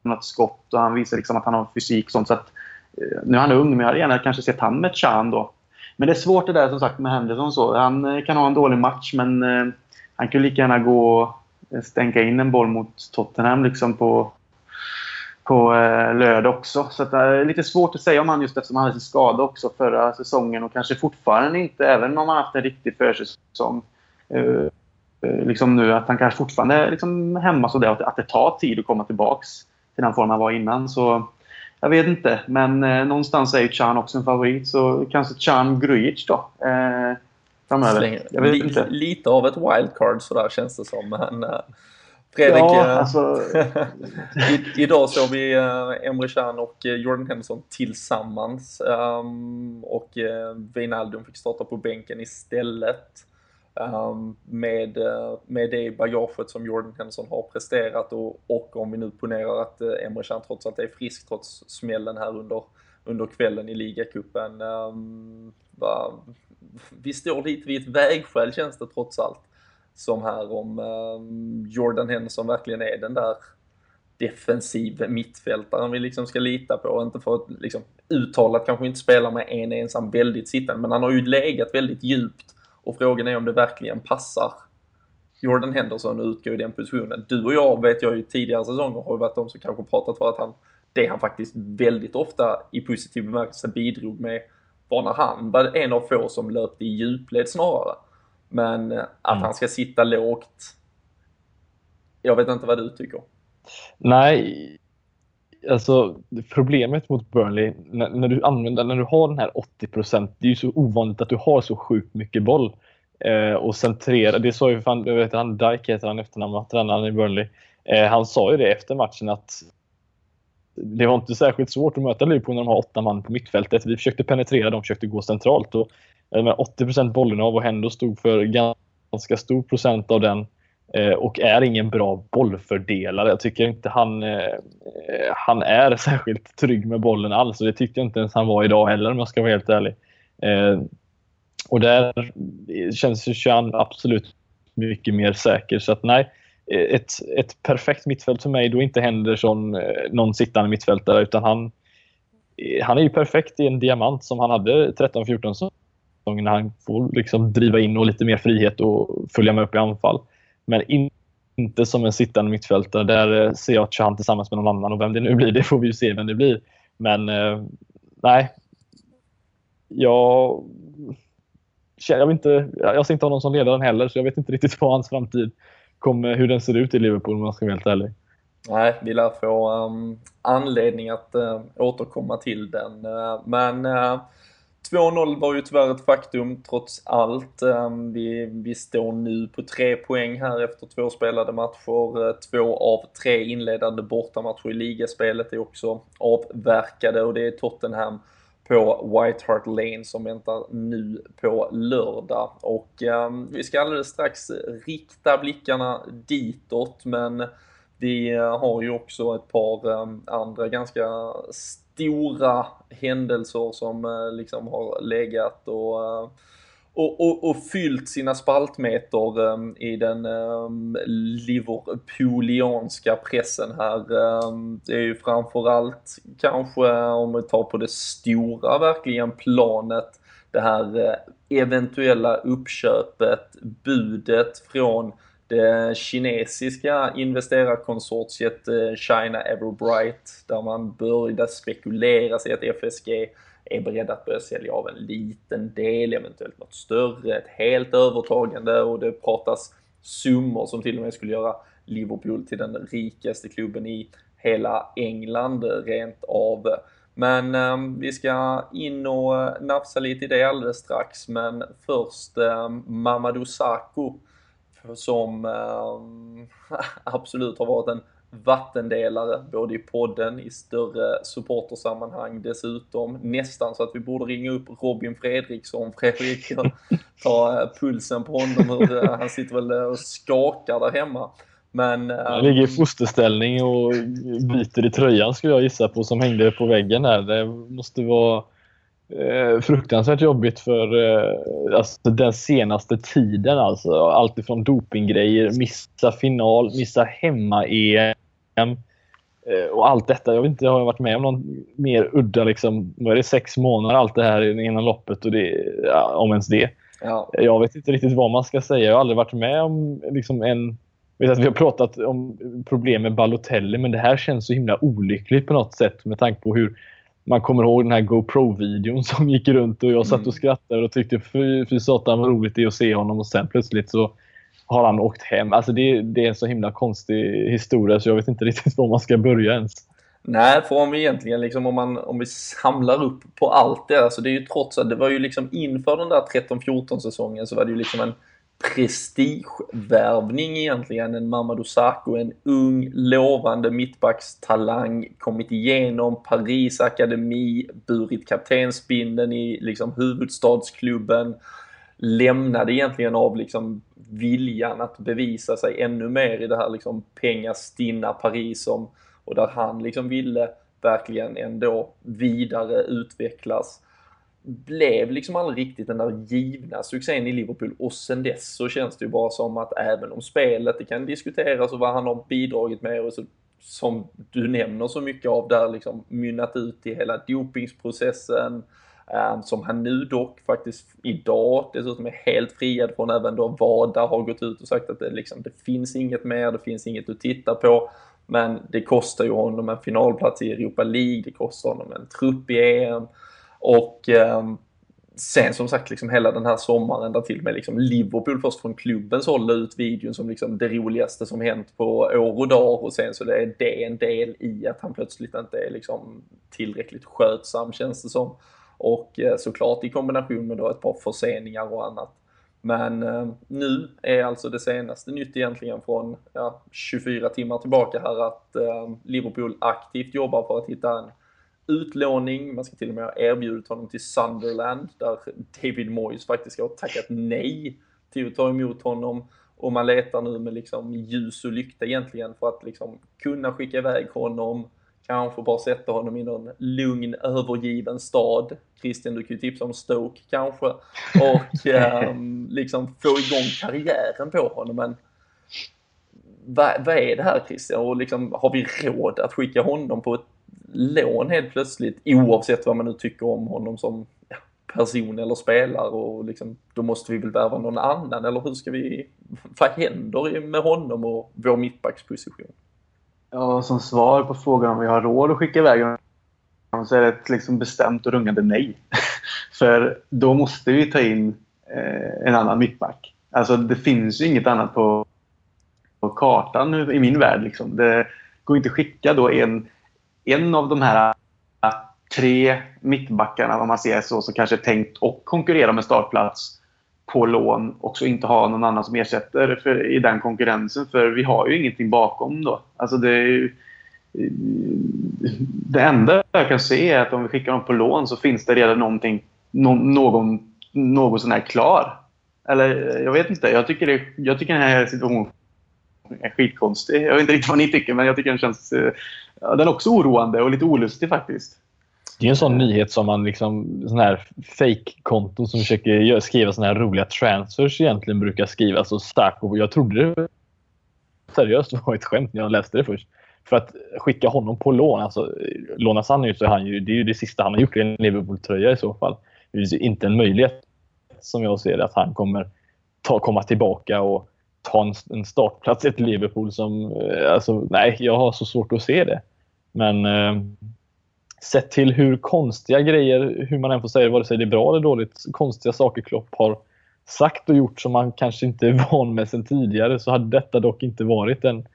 något skott och han visade liksom att han har fysik och sånt. Så att, eh, nu är han ung, men jag hade gärna kanske sett han med Chan då. Men det är svårt det där som sagt med Henderson. Så. Han eh, kan ha en dålig match, men han kunde lika gärna gå och stänka in en boll mot Tottenham liksom på, på eh, lördag också. Så det är eh, lite svårt att säga om han just eftersom han hade sin skada också förra säsongen och kanske fortfarande inte, även om han haft en riktig försäsong. Eh, eh liksom nu att han kanske fortfarande är liksom hemma sådär att, att det tar tid att komma tillbaks till den form han var innan. Så jag vet inte, men eh, någonstans är ju Chan också en favorit. Så kanske Chan Grujic då. Eh, framöver. Jag vet inte. Lite av ett wildcard sådär känns det som. Men, uh, Fredrik, ja, uh, alltså... i, idag såg vi uh, Emre Can och Jordan Henderson tillsammans. Um, och Wijnaldum fick starta på bänken istället. Um, med, med det bagaget som Jordan Henderson har presterat och, och om vi nu ponerar att Emre Can trots allt är frisk trots smällen här under, under kvällen i ligacupen. Um, vi står lite vid ett vägskäl känns det trots allt. Som här om ehm, Jordan Henderson verkligen är den där defensiv mittfältaren vi liksom ska lita på. Inte för att liksom, uttalat kanske inte spela med en ensam väldigt sittande, men han har ju legat väldigt djupt och frågan är om det verkligen passar Jordan Henderson att utgå i den positionen. Du och jag vet jag ju tidigare säsonger har varit de som kanske pratat för att han, det han faktiskt väldigt ofta i positiv bemärkelse bidrog med när han var en av få som löpte i djupled snarare. Men eh, att mm. han ska sitta lågt, jag vet inte vad du tycker. Nej, alltså problemet mot Burnley, när, när, du använder, när du har den här 80 det är ju så ovanligt att du har så sjukt mycket boll. Eh, och centrera, det sa ju fan, jag vet han, Dyke heter han efternamn, tränaren i Burnley. Eh, han sa ju det efter matchen att det var inte särskilt svårt att möta Liverpool när de har åtta man på mittfältet. Vi försökte penetrera, de försökte gå centralt. Och, eh, med 80% bollen av och Hendo stod för ganska stor procent av den eh, och är ingen bra bollfördelare. Jag tycker inte han, eh, han är särskilt trygg med bollen alls och det tyckte jag inte ens han var idag heller om jag ska vara helt ärlig. Och där känns ju Chan absolut mycket mer säker. Så att nej, Eh, ett, ett perfekt mittfält för mig då inte Henderson eh, någon sittande mittfältare utan han, eh, han är ju perfekt i en diamant som han hade 13-14 säsonger när han får liksom driva in och lite mer frihet och följa med upp i anfall. Men in, inte som en sittande mittfältare. Där ser jag Chan tillsammans med någon annan och vem det nu blir, det får vi ju se vem det blir. Men nej. Jag, jag, inte, jag ser inte honom som ledaren heller, så jag vet inte riktigt vad hans framtid kommer, hur den ser ut i Liverpool om man ska vara helt ärlig. Nej, vi lär få um, anledning att uh, återkomma till den. Uh, men eh, uh, 2-0 var ju tyvärr ett faktum trots allt. Ehm, vi, vi står nu på tre poäng här efter två spelade matcher. Två av tre inledande bortamatcher i ligaspelet är också avverkade och det är Tottenham på White Hart Lane som väntar nu på lördag. Och eh, vi ska alldeles strax rikta blickarna ditåt men vi eh, har ju också ett par eh, andra ganska stora händelser som eh, liksom har legat och eh, och, och, och, fyllt sina spaltmeter um, i den um, liverpoolianska pressen här. Um, det är ju framförallt kanske om vi tar på det stora verkligen planet det här uh, eventuella uppköpet, budet från det kinesiska investerarkonsortiet eh, China Everbright där man började spekulera sig att FSG är beredda att börja sälja av en liten del, eventuellt något större, ett helt övertagande och det pratas summor som till och med skulle göra Liverpool till den rikaste klubben i hela England rent av. Men eh, vi ska in och eh, nafsa lite i det alldeles strax, men först eh, Mamadou Sakho som eh, absolut har varit en vattendelare både i podden, i större supportersammanhang dessutom. Nästan så att vi borde ringa upp Robin Fredriksson, Fredrik, och ta eh, pulsen på honom. Hur, eh, han sitter väl eh, och skakar där hemma. Men, han ligger i fosterställning och byter i tröjan skulle jag gissa på som hängde på väggen här. Det måste vara eh, fruktansvärt jobbigt för eh, alltså, den senaste tiden. Alltså. Allt ifrån dopinggrejer, missa final, missa hemma-EM och allt detta. Jag vet inte, jag har varit med om någon mer udda, liksom, vad är det, sex månader allt det här innan loppet och det, ja, om ens det. Ja. Jag vet inte riktigt vad man ska säga. Jag har aldrig varit med om liksom, en vet att vi har pratat om problem med Balotelli, men det här känns så himla olyckligt på något sätt med tanke på hur man kommer ihåg den här GoPro-videon som gick runt och jag satt och mm. skrattade och tyckte fy, fy satan vad roligt det är att se honom och sen plötsligt så har han åkt hem. Alltså det, det är en så himla konstig historia så jag vet inte riktigt var man ska börja ens. Nej, för om vi egentligen liksom om, man, om vi samlar upp på allt det, alltså det är ju trots att det var ju liksom inför den där 13-14 säsongen så var det ju liksom en prestigevärvning egentligen. En Mamadou Sakho, en ung, lovande mittbackstalang, kommit igenom Paris akademi, burit kaptensbindeln i liksom huvudstadsklubben, lämnade egentligen av liksom viljan att bevisa sig ännu mer i det här liksom pengastinna Paris som, och där han liksom ville verkligen ändå vidare utvecklas. Blev liksom aldrig riktigt den där givna succén i Liverpool. Och sen dess så känns det ju bara som att även om spelet, det kan diskuteras och vad han har bidragit med och så, som du nämner så mycket av där liksom mynnat ut i hela dopingsprocessen eh, Ehm, som han nu dock faktiskt idag dessutom är helt friad från även då VADA har gått ut och sagt att det, liksom, det finns inget mer, det finns inget att titta på. Men det kostar ju honom en finalplats i Europa League, det kostar honom en trupp i EM. Och eh, sen som sagt liksom hela den här sommaren där till och med liksom Liverpool först från klubbens håll la ut videon som liksom det roligaste som hänt på år och dag och sen så det är det en del i att han plötsligt inte är liksom tillräckligt skötsam känns det som. Och eh, såklart i kombination med då ett par förseningar och annat. Men eh, nu är alltså det senaste nytt egentligen från ja, 24 timmar tillbaka här att eh, Liverpool aktivt jobbar för att hitta en utlåning, man ska till och med ha erbjudit honom till Sunderland där David Moyes faktiskt har tackat nej till att ta emot honom. Och man letar nu med liksom ljus och lykta egentligen för att liksom kunna skicka iväg honom, kanske bara sätta honom i någon lugn övergiven stad. Christian, du kan ju tipsa om Stoke kanske och eh, liksom få igång karriären på honom. Men vad, vad är det här Christian? Och liksom, har vi råd att skicka honom på ett lån helt plötsligt oavsett vad man nu tycker om honom som ja, person eller spelare och liksom, då måste vi väl värva någon annan eller hur ska vi, vad händer med honom och vår mittbacksposition? Ja, som svar på frågan om vi har råd att skicka iväg honom så är det ett liksom bestämt och rungande nej. För då måste vi ta in eh, en annan mittback. Alltså det finns ju inget annat på, på kartan i min värld. Liksom. Det går inte att skicka då en, en av de här eh, tre mittbackarna, om man ser så, som kanske är tänkt att konkurrera med startplats på lån och så inte ha någon annan som ersätter för, i den konkurrensen. För vi har ju ingenting bakom då. Alltså det, ju, eh, det enda jag kan se är att om vi skickar dem på lån så finns det redan någonting, no, någon, någon sån här klar. Eller jag vet inte. Jag tycker, det, jag tycker den här situationen är skitkonstig. Jag vet inte riktigt vad ni tycker men jag tycker den känns... Eh, ja, den är också oroande och lite olustig faktiskt. Det är en sån nyhet som man liksom, sån här fake-konton som försöker skriva såna här roliga transfers egentligen brukar skriva. Så stark och jag trodde det seriöst var ett skämt när jag läste det först. För att skicka honom på lån, alltså lånas han ut så är han ju, det är ju det sista han har gjort i en Liverpool-tröja i så fall. Det är inte en möjlighet som jag ser det att han kommer ta, komma tillbaka och ta en, en startplats i ett Liverpool som, eh, alltså nej, jag har så svårt att se det. Men eh, sett till hur konstiga grejer, hur man än får säga det, vare sig det är bra eller dåligt, konstiga saker Klopp har sagt och gjort som man kanske inte är van med sen tidigare så hade detta dock inte varit en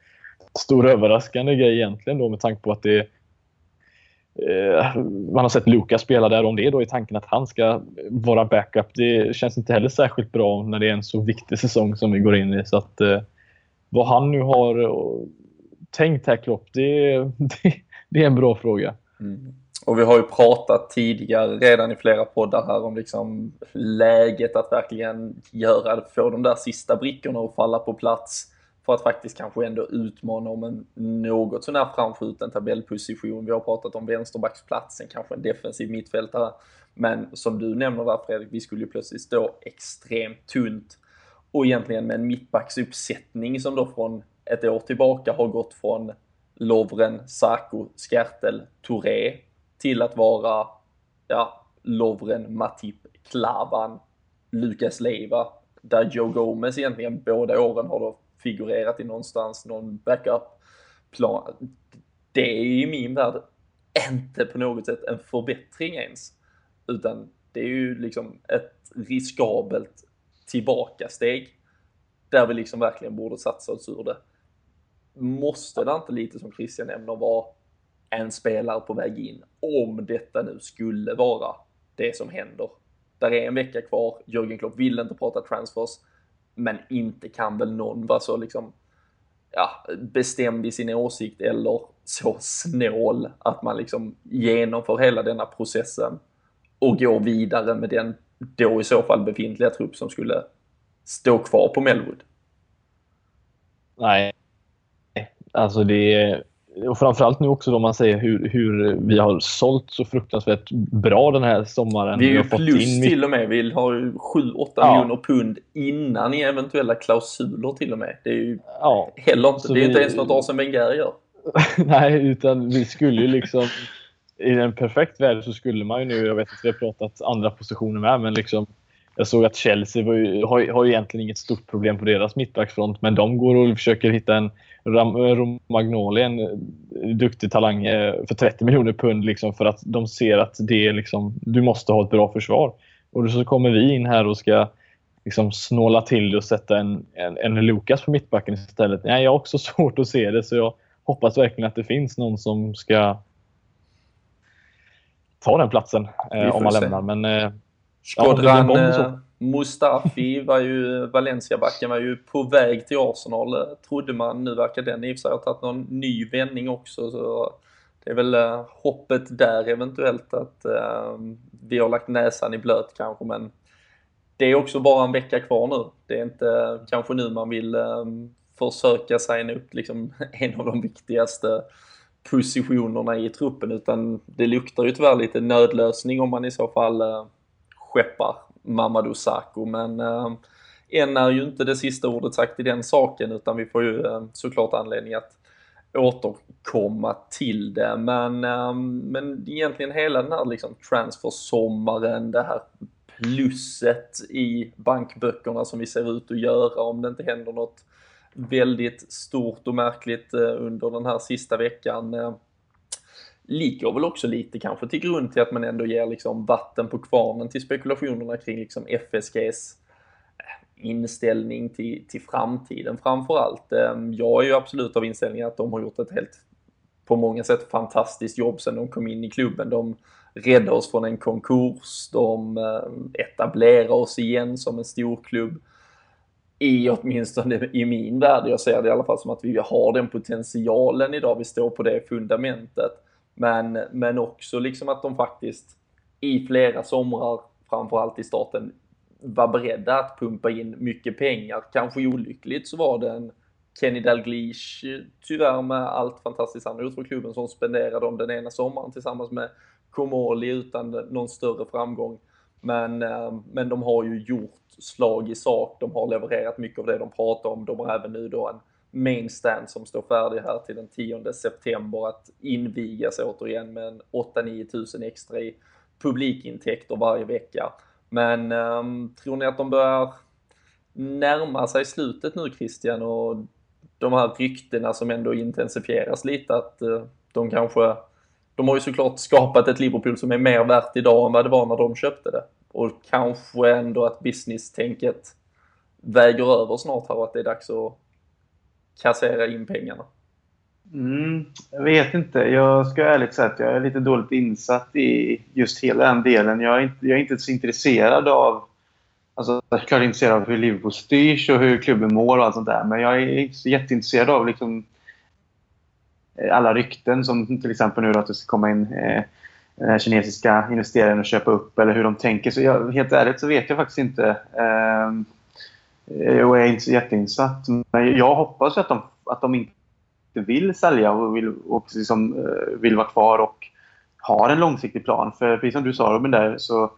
stor överraskande grej egentligen då med tanke på att det eh, man har sett Lukas spela där. Om det då i tanken att han ska vara backup, det känns inte heller särskilt bra när det är en så viktig säsong som vi går in i. Så att eh, vad han nu har eh, tänkt här Klopp, det, det, det är en bra fråga. Mm. Och vi har ju pratat tidigare redan i flera poddar här om liksom läget att verkligen göra, få de där sista brickorna att falla på plats för att faktiskt kanske ändå utmana om en något sån här framskjuten tabellposition. Vi har pratat om vänsterbacksplatsen, kanske en defensiv mittfältare. Men som du nämner där Fredrik, vi skulle ju plötsligt stå extremt tunt och egentligen med en mittbacksuppsättning som då från ett år tillbaka har gått från Lovren, Sako, Skertel, Touré till att vara ja, Lovren, Matip, Klavan, Lukas Leiva, där Joe Gomez egentligen båda åren har då figurerat i någonstans, någon backup-plan. Det är i min värld inte på något sätt en förbättring ens, utan det är ju liksom ett riskabelt tillbakasteg där vi liksom verkligen borde satsa oss ur det. Måste det inte lite som Christian nämner vara en spelare på väg in om detta nu skulle vara det som händer. Där är en vecka kvar, Jörgen Klopp vill inte prata transfers, men inte kan väl någon vara så liksom ja, bestämd i sin åsikt eller så snål att man liksom genomför hela denna processen och går vidare med den då i så fall befintliga trupp som skulle stå kvar på Melwood. Nej, alltså det är och framförallt nu också då man säger hur, hur vi har sålt så fruktansvärt bra den här sommaren. Vi är ju plus in... till och med. Vi har ju 7-8 ja. miljoner pund innan i eventuella klausuler till och med. Det är ju ja. heller inte, det är vi... inte ens något Arsene Wenger gör. Nej, utan vi skulle ju liksom i en perfekt värld så skulle man ju nu, jag vet att vi har pratat andra positioner med, men liksom jag såg att Chelsea ju, har, har ju egentligen inget stort problem på deras mittbacksfront, men de går och försöker hitta en Romagnoli, en eh, duktig talang eh, för 30 miljoner pund liksom, för att de ser att det är liksom, du måste ha ett bra försvar. Och så kommer vi in här och ska liksom snåla till och sätta en, en, en Lukas på mittbacken istället. Nej, jag har också svårt att se det, så jag hoppas verkligen att det finns någon som ska ta den platsen eh, om man lämnar. Men eh, Skodran ja, Mustafi var ju, Valencia-backen var ju på väg till Arsenal trodde man. Nu verkar den i och för sig ha tagit någon ny vändning också. Så det är väl eh, hoppet där eventuellt att eh, vi har lagt näsan i blöt kanske men det är också bara en vecka kvar nu. Det är inte eh, kanske nu man vill eh, försöka signa upp liksom en av de viktigaste positionerna i truppen utan det luktar ju tyvärr lite nödlösning om man i så fall eh, skeppar Mamadou Sakho men eh, än är ju inte det sista ordet sagt i den saken utan vi får ju eh, såklart anledning att återkomma till det. Men, eh, men egentligen hela den här liksom transfer-sommaren, det här plusset i bankböckerna som vi ser ut att göra om det inte händer något väldigt stort och märkligt eh, under den här sista veckan eh, ligger väl också lite kanske till grund till att man ändå ger liksom vatten på kvarnen till spekulationerna kring liksom FSGs eh, inställning till, till framtiden framförallt. Ehm, jag är ju absolut av inställningen att de har gjort ett helt, på många sätt fantastiskt jobb sedan de kom in i klubben. De räddade oss från en konkurs, de eh, etablerar oss igen som en stor klubb i åtminstone i min värld, jag ser det i alla fall som att vi har den potentialen idag, vi står på det fundamentet. Men, men också liksom att de faktiskt i flera somrar, framförallt i starten, var beredda att pumpa in mycket pengar. Kanske olyckligt så var det en Kenny Dalglish, tyvärr med allt fantastiskt han har gjort för klubben, som spenderade om den ena sommaren tillsammans med Komoli utan någon större framgång. Men, eh, men de har ju gjort slag i sak. De har levererat mycket av det de pratar om. De har även nu då en main stand som står färdig här till den 10 september att invigas återigen med en 8-9 tusen extra i publikintäkter varje vecka. Men um, tror ni att de börjar närma sig slutet nu Christian och de här ryktena som ändå intensifieras lite att uh, de kanske de har ju såklart skapat ett Liverpool som är mer värt idag än vad det var när de köpte det. Och kanske ändå att business-tänket väger över snart här och att det är dags att kassera in pengarna. Mm, jag vet inte. Jag ska ärligt säga att jag är lite dåligt insatt i just hela den delen. Jag är inte, jag är inte så intresserad av... Alltså, jag är klart intresserad av hur Liverpool styrs och hur klubben mår och allt sånt där. Men jag är inte så jätteintresserad av liksom, eh, alla rykten som till exempel nu då att det ska komma in eh, Eh, kinesiska investerare och köpa upp eller hur de tänker. Så jag, helt ärligt så vet jag faktiskt inte. Eh, Eh, och är inte så jätteinsatt. Men jag hoppas att de, att de inte vill sälja och vill, och liksom, vill vara kvar och har en långsiktig plan. För precis som du sa Robin där så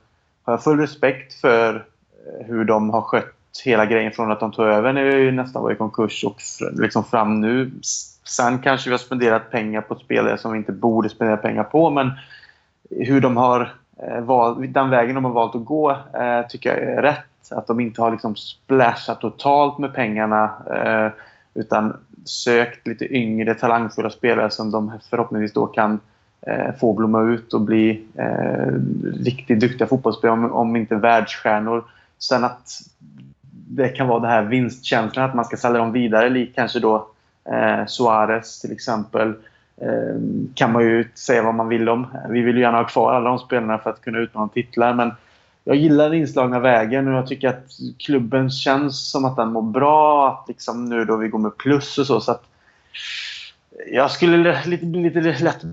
har jag full respekt för eh, hur de har skött hela grejen från att de tog över när vi nästan var i konkurs och liksom fram nu. Sen kanske vi har spenderat pengar på spelare som vi inte borde spendera pengar på men hur de har valt, den vägen de har valt att gå tycker jag är rätt. Att de inte har liksom splashat totalt med pengarna eh, utan sökt lite yngre talangfulla spelare som de förhoppningsvis då kan eh, få blomma ut och bli eh, riktigt duktiga fotbollsspelare, om, om inte världsstjärnor. Sen att det kan vara den här vinstkänslan, att man ska sälja dem vidare, lik kanske då eh, Suarez till exempel. Eh, kan man ju säga vad man vill om. Vi vill ju gärna ha kvar alla de spelarna för att kunna utmana titlar. Men jag gillar den inslagna vägen och jag tycker att klubben känns som att den mår bra. Att liksom nu då vi går med plus och så. så att jag skulle lite, bli lite lätt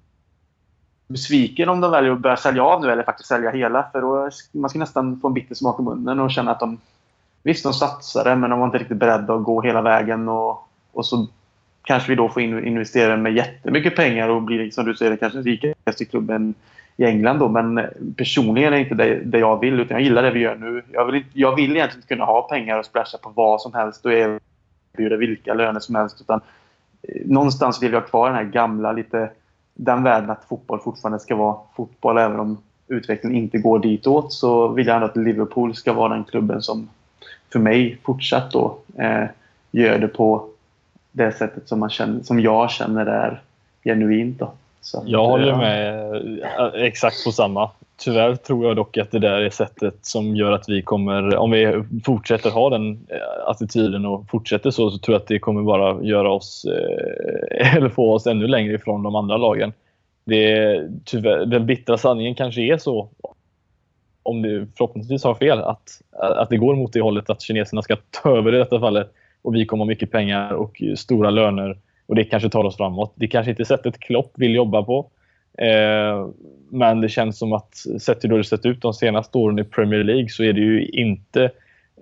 besviken om de väljer att börja sälja av nu eller faktiskt sälja hela. För då man ska nästan få en bitter smak i munnen och känna att de Visst, de satsade men de var inte riktigt beredda att gå hela vägen och, och så kanske vi då får investera med jättemycket pengar och blir som du säger, kanske rikaste klubben i England då. Men personligen är det inte det, det, jag vill, utan jag gillar det vi gör nu. Jag vill, jag vill egentligen inte kunna ha pengar och splasha på vad som helst och erbjuda vilka löner som helst. Utan eh, någonstans vill jag ha kvar den här gamla, lite den världen att fotboll fortfarande ska vara fotboll även om utvecklingen inte går ditåt så vill jag ändå att Liverpool ska vara den klubben som för mig fortsatt då eh, gör det på det sättet som, man känner, som jag känner är genuint. Då. Så, jag håller ja. med eh, exakt på samma. Tyvärr tror jag dock att det där är sättet som gör att vi kommer, om vi fortsätter ha den eh, attityden och fortsätter så, så tror jag att det kommer bara göra oss, eh, eller få oss ännu längre ifrån de andra lagen. Det, tyvärr, den bittra sanningen kanske är så, om du förhoppningsvis har fel, att, att det går mot det hållet att kineserna ska ta över i detta fallet och vi kommer ha mycket pengar och stora löner och det kanske tar oss framåt. Det kanske inte är sättet Klopp vill jobba på. Eh, men det känns som att sett hur det sett ut de senaste åren i Premier League så är det ju inte,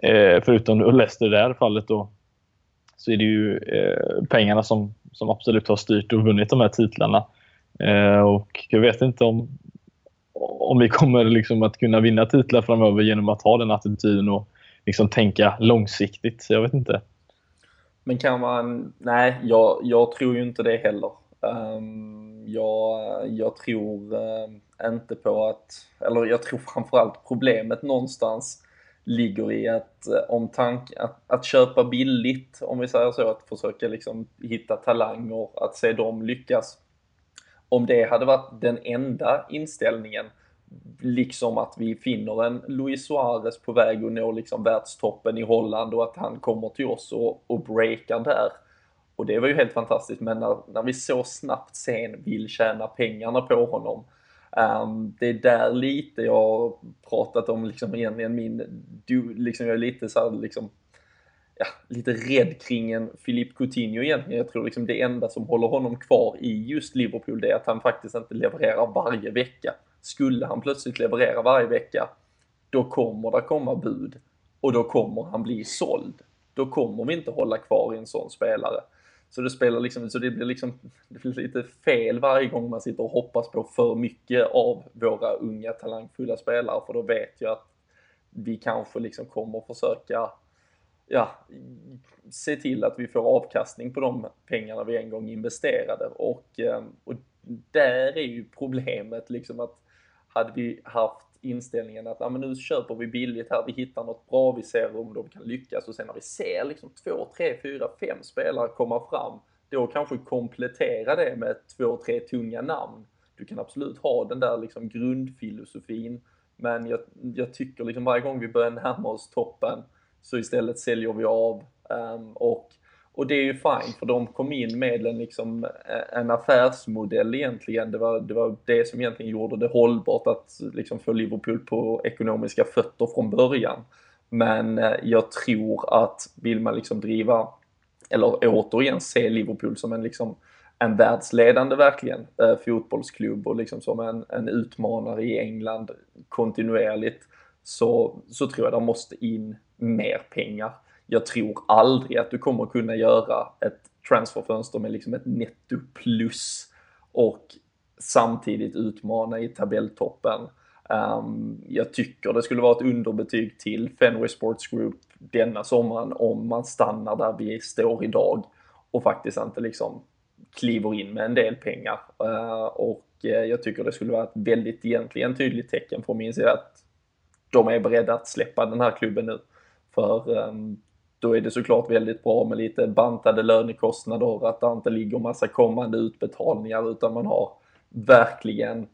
eh, förutom Leicester i det här fallet då, så är det ju eh, pengarna som, som absolut har styrt och vunnit de här titlarna. Eh, och jag vet inte om, om vi kommer liksom att kunna vinna titlar framöver genom att ha den attityden och liksom tänka långsiktigt. Jag vet inte. Men kan man... Nej, jag, jag tror ju inte det heller. Um, jag, jag tror uh, inte på att... Eller jag tror framförallt problemet någonstans ligger i att eh, om tank, att, att köpa billigt, om vi säger så, att försöka liksom hitta talanger, att se dem lyckas. Om det hade varit den enda inställningen liksom att vi finner en Luis Suarez på väg att nå liksom världstoppen i Holland och att han kommer till oss och, och breakar där. Och det var ju helt fantastiskt, men när, när vi så snabbt sen vill tjäna pengarna på honom, um, det är där lite jag har pratat om liksom egentligen min, du, liksom jag är lite så här, liksom, ja, lite rädd kring en Philippe Coutinho egentligen. Jag tror liksom det enda som håller honom kvar i just Liverpool, det är att han faktiskt inte levererar varje vecka. Skulle han plötsligt leverera varje vecka, då kommer det komma bud och då kommer han bli såld. Då kommer vi inte hålla kvar i en sån spelare. Så det spelar liksom, så det blir liksom, det blir lite fel varje gång man sitter och hoppas på för mycket av våra unga talangfulla spelare, för då vet jag att vi kanske liksom kommer försöka, ja, se till att vi får avkastning på de pengarna vi en gång investerade och, eh, och där är ju problemet liksom att hade vi haft inställningen att ah, men nu köper vi billigt här, vi hittar något bra, vi ser om de kan lyckas och sen när vi ser liksom två, tre, fyra, fem spelare komma fram, då kanske komplettera det med två, tre tunga namn. Du kan absolut ha den där liksom grundfilosofin, men jag, jag tycker liksom varje gång vi börjar närma oss toppen så istället säljer vi av um, och och det är ju fine för de kom in med en, liksom, eh, en affärsmodell egentligen. Det var, det var det som egentligen gjorde det hållbart att liksom, få Liverpool på ekonomiska fötter från början. Men eh, jag tror att vill man liksom driva, eller återigen se Liverpool som en, liksom, en världsledande verkligen eh, fotbollsklubb och liksom som en, en utmanare i England kontinuerligt så, så tror jag det måste in mer pengar jag tror aldrig att du kommer kunna göra ett transferfönster med liksom ett netto plus och samtidigt utmana i tabelltoppen. Um, jag tycker det skulle vara ett underbetyg till Fenway Sports Group denna sommaren om man stannar där vi står idag och faktiskt inte liksom kliver in med en del pengar. Uh, och uh, jag tycker det skulle vara ett väldigt egentligen tydligt tecken från min sida att de är beredda att släppa den här klubben nu. För um, då är det såklart väldigt bra med lite bantade lönekostnader, att det inte ligger massa kommande utbetalningar utan man har verkligen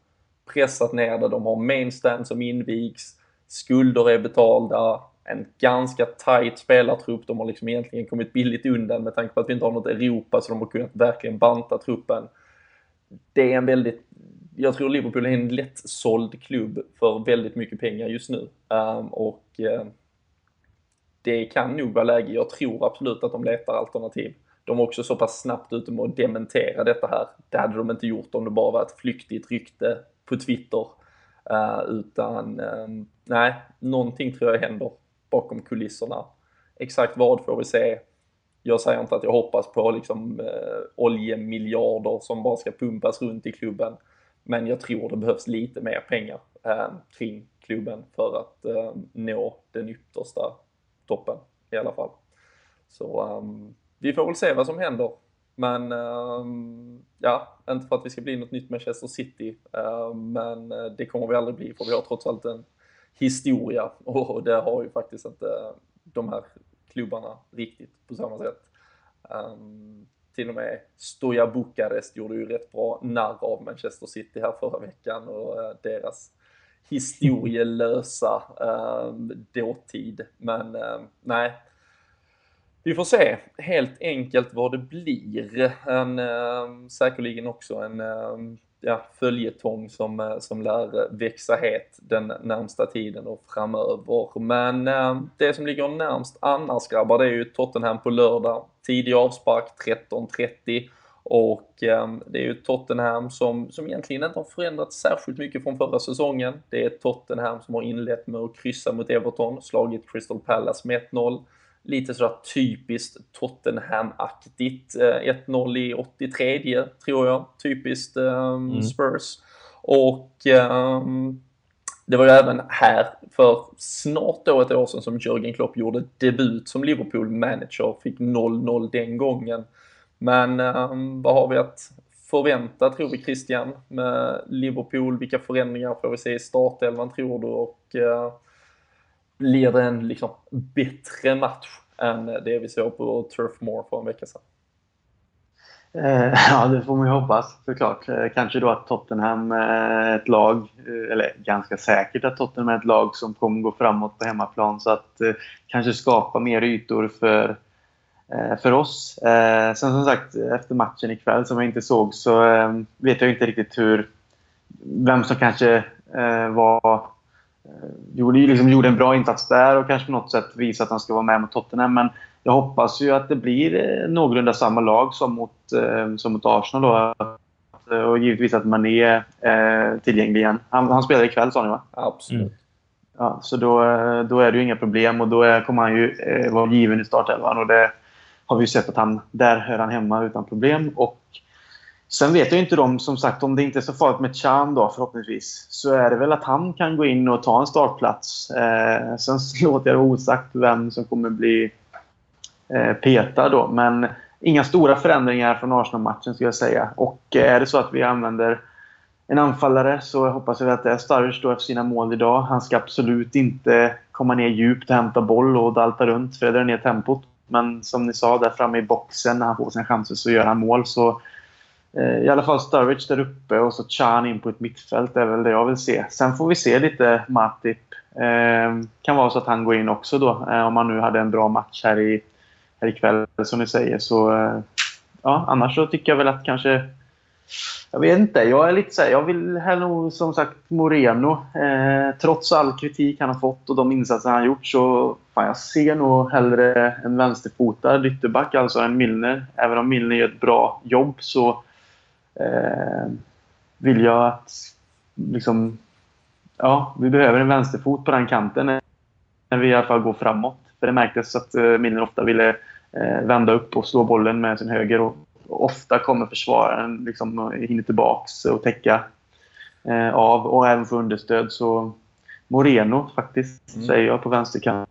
pressat ner det. De har mainstand som invigs, skulder är betalda, en ganska tight spelartrupp. De har liksom egentligen kommit billigt undan med tanke på att vi inte har något Europa så de har kunnat verkligen banta truppen. Det är en väldigt, jag tror Liverpool är en lättsåld klubb för väldigt mycket pengar just nu. Um, och ehm, det kan nog vara läge. Jag tror absolut att de letar alternativ. De var också så pass snabbt ute med att dementera detta här. Det hade de inte gjort om det bara var ett flyktigt rykte på Twitter. Uh, utan uh, nej, någonting tror jag händer bakom kulisserna. Exakt vad får vi se. Jag säger inte att jag hoppas på liksom uh, oljemiljarder som bara ska pumpas runt i klubben. Men jag tror det behövs lite mer pengar uh, kring klubben för att uh, nå den yttersta toppen i alla fall. Så um, vi får väl se vad som händer. Men um, ja, inte för att vi ska bli något nytt Manchester City, uh, men eh, det kommer vi aldrig bli för vi har trots allt en historia och det har ju faktiskt inte de här klubbarna riktigt på samma sätt. Um, till och med Stoja Bukarest gjorde ju rätt bra narr av Manchester City här förra veckan och uh, deras historielösa eh, dåtid. Men eh, nej, vi får se helt enkelt vad det blir. En, eh, säkerligen också en eh, ja, följetong som, eh, som lär växa het den närmsta tiden och framöver. Men eh, det som ligger närmst annars grabbar, det är ju Tottenham på lördag. Tidig avspark 13.30 och eh, det är ju Tottenham som, som egentligen inte har förändrats särskilt mycket från förra säsongen. Det är Tottenham som har inlett med att kryssa mot Everton, slagit Crystal Palace med 1-0 lite sådär typiskt Tottenham-aktigt. 1-0 eh, i 83 tror jag, typiskt um, mm. Spurs. Och um, det var ju även här för snart då ett år sedan som Jörgen Klopp gjorde debut som Liverpool-manager, fick 0-0 den gången. Men ehm, vad har vi att förvänta tror vi Christian med Liverpool? Vilka förändringar får vi se i startelvan tror du? Och eh, blir det en liksom bättre match än det vi såg på Turf Moor för en vecka sedan? Eh, ja, det får man ju hoppas såklart. Eh, kanske då att Tottenham är ett lag, eh, eller ganska säkert att Tottenham är ett lag som kommer gå framåt på hemmaplan så att eh, kanske skapa mer ytor för, för oss. Sen som sagt, efter matchen ikväll som jag inte såg så vet jag inte riktigt hur vem som kanske var Eh, gjorde, liksom gjorde en bra insats där och kanske på något sätt visade att han ska vara med mot Tottenham. Men jag hoppas ju att det blir eh, någorlunda samma lag som mot, eh, som mot Arsenal. Då. Och givetvis att man är eh, tillgänglig igen. Han, han spelar ikväll sa ni va? Absolut. Mm. Ja, så då, då är det ju inga problem och då är, kommer han ju eh, vara given i startelvan. Och det har vi ju sett att han, där hör han hemma utan problem. Och Sen vet jag inte de, som sagt, om det inte är så farligt med Chan då förhoppningsvis, så är det väl att han kan gå in och ta en startplats. Eh, sen låter jag det osagt vem som kommer bli eh, petad då. Men inga stora förändringar från Arsenal-matchen skulle jag säga. Och eh, är det så att vi använder en anfallare så hoppas jag att det är Sturridge då efter sina mål idag. Han ska absolut inte komma ner djupt och hämta boll och dalta runt för det drar ner tempot. Men som ni sa, där framme i boxen när han får sina chanser så gör han mål. Så eh, i alla fall Sturridge där uppe och så Chan in på ett mittfält är väl det jag vill se. Sen får vi se lite Matip. Eh, kan vara så att han går in också då eh, om han nu hade en bra match här, i, här ikväll som ni säger. Så eh, ja, annars så tycker jag väl att kanske jag vet inte. Jag är lite så här, jag vill hellre nog som sagt Moreno. Eh, trots all kritik han har fått och de insatser han har gjort så fan, jag ser nog hellre en vänsterfotad ytterback, alltså en Milner. Även om Milner gör ett bra jobb så eh, vill jag att liksom, ja, vi behöver en vänsterfot på den kanten när vi i alla fall går framåt. För det märktes att eh, Milner ofta ville eh, vända upp och slå bollen med sin höger. Och, ofta kommer försvararen liksom, hinner tillbaks och täcka eh, av och även få understöd. Så Moreno faktiskt, mm. säger jag på vänsterkanten.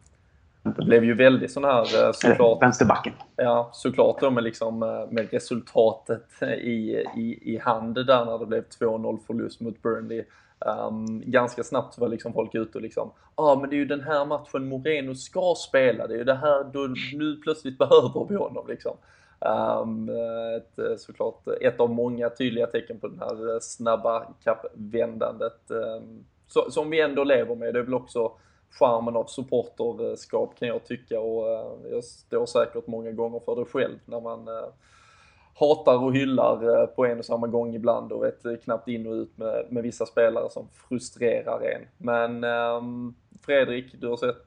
Det blev ju väldigt sån här eh, såklart. Vänsterbacken. Ja, såklart då med, liksom, eh, med resultatet i, i, i hand där när det blev 2-0 förlust mot Burnley. Um, ganska snabbt var liksom folk ute och liksom, ja ah, men det är ju den här matchen Moreno ska spela, det är ju det här, då, nu plötsligt behöver vi honom liksom. Um, ett, såklart ett av många tydliga tecken på den här snabba kappvändandet um, så, som vi ändå lever med. Det är väl också charmen av supporterskap kan jag tycka och uh, jag står säkert många gånger för det själv när man uh, hatar och hyllar uh, på en och samma gång ibland och vet knappt in och ut med, med vissa spelare som frustrerar en. Men um, Fredrik, du har sett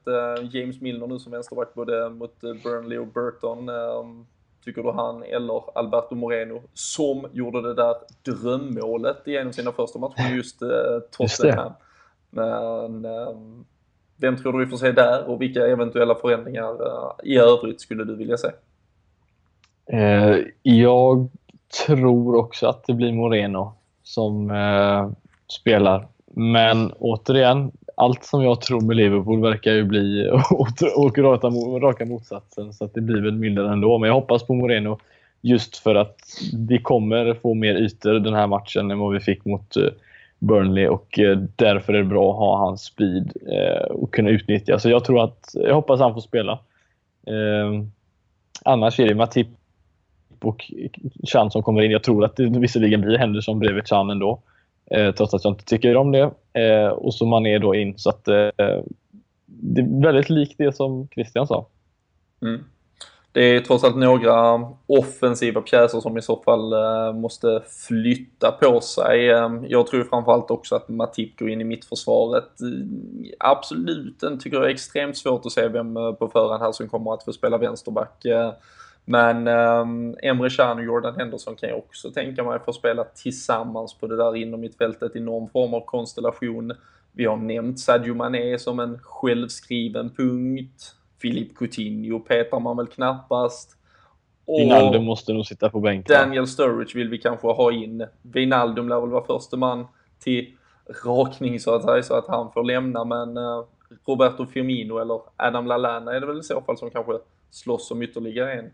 James Milner nu som vänsterback både mot Burnley och Burton. Um, tycker du han eller Alberto Moreno som gjorde det där drömmålet i en av sina första matcher just eh, Tottenham. Men eh, vem tror du vi får se där och vilka eventuella förändringar eh, i övrigt skulle du vilja se? Eh, jag tror också att det blir Moreno som eh, spelar. Men återigen, allt som jag tror med Liverpool verkar ju bli och raka, raka motsatsen. Så att det blir väl Milner ändå. Men jag hoppas på Moreno just för att vi kommer få mer ytor den här matchen än vad vi fick mot eh, Burnley och eh, därför är det bra att ha hans speed eh, och kunna utnyttja. Så jag tror att, jag hoppas han får spela. Ehm, annars är det Matip och Chan som kommer in. Jag tror att det visserligen blir Henderson bredvid Chan ändå. Eh, trots att jag inte tycker om det. Eh, och så man är då in. Så att, eh, det är väldigt likt det som Christian sa. Mm. Det är trots allt några offensiva pjäser som i så fall eh, måste flytta på sig. Eh, jag tror framförallt också att Matip går in i mittförsvaret. Eh, absolut, den tycker jag är extremt svårt att se vem på förhand här som kommer att få spela vänsterback. Men um, Emre Can och Jordan Henderson kan jag också tänka mig få spela tillsammans på det där inom mittfältet i någon form av konstellation. Vi har nämnt Sadio Mané som en självskriven punkt. Filip Coutinho petar man väl knappast. Wijnaldum måste nog sitta på bänken. Daniel Sturridge vill vi kanske ha in. Wijnaldum lär väl vara första man till rakning så att säga, så att han får lämna. Men uh, Roberto Firmino eller Adam Lallana är det väl i så fall som kanske slåss om ytterligare en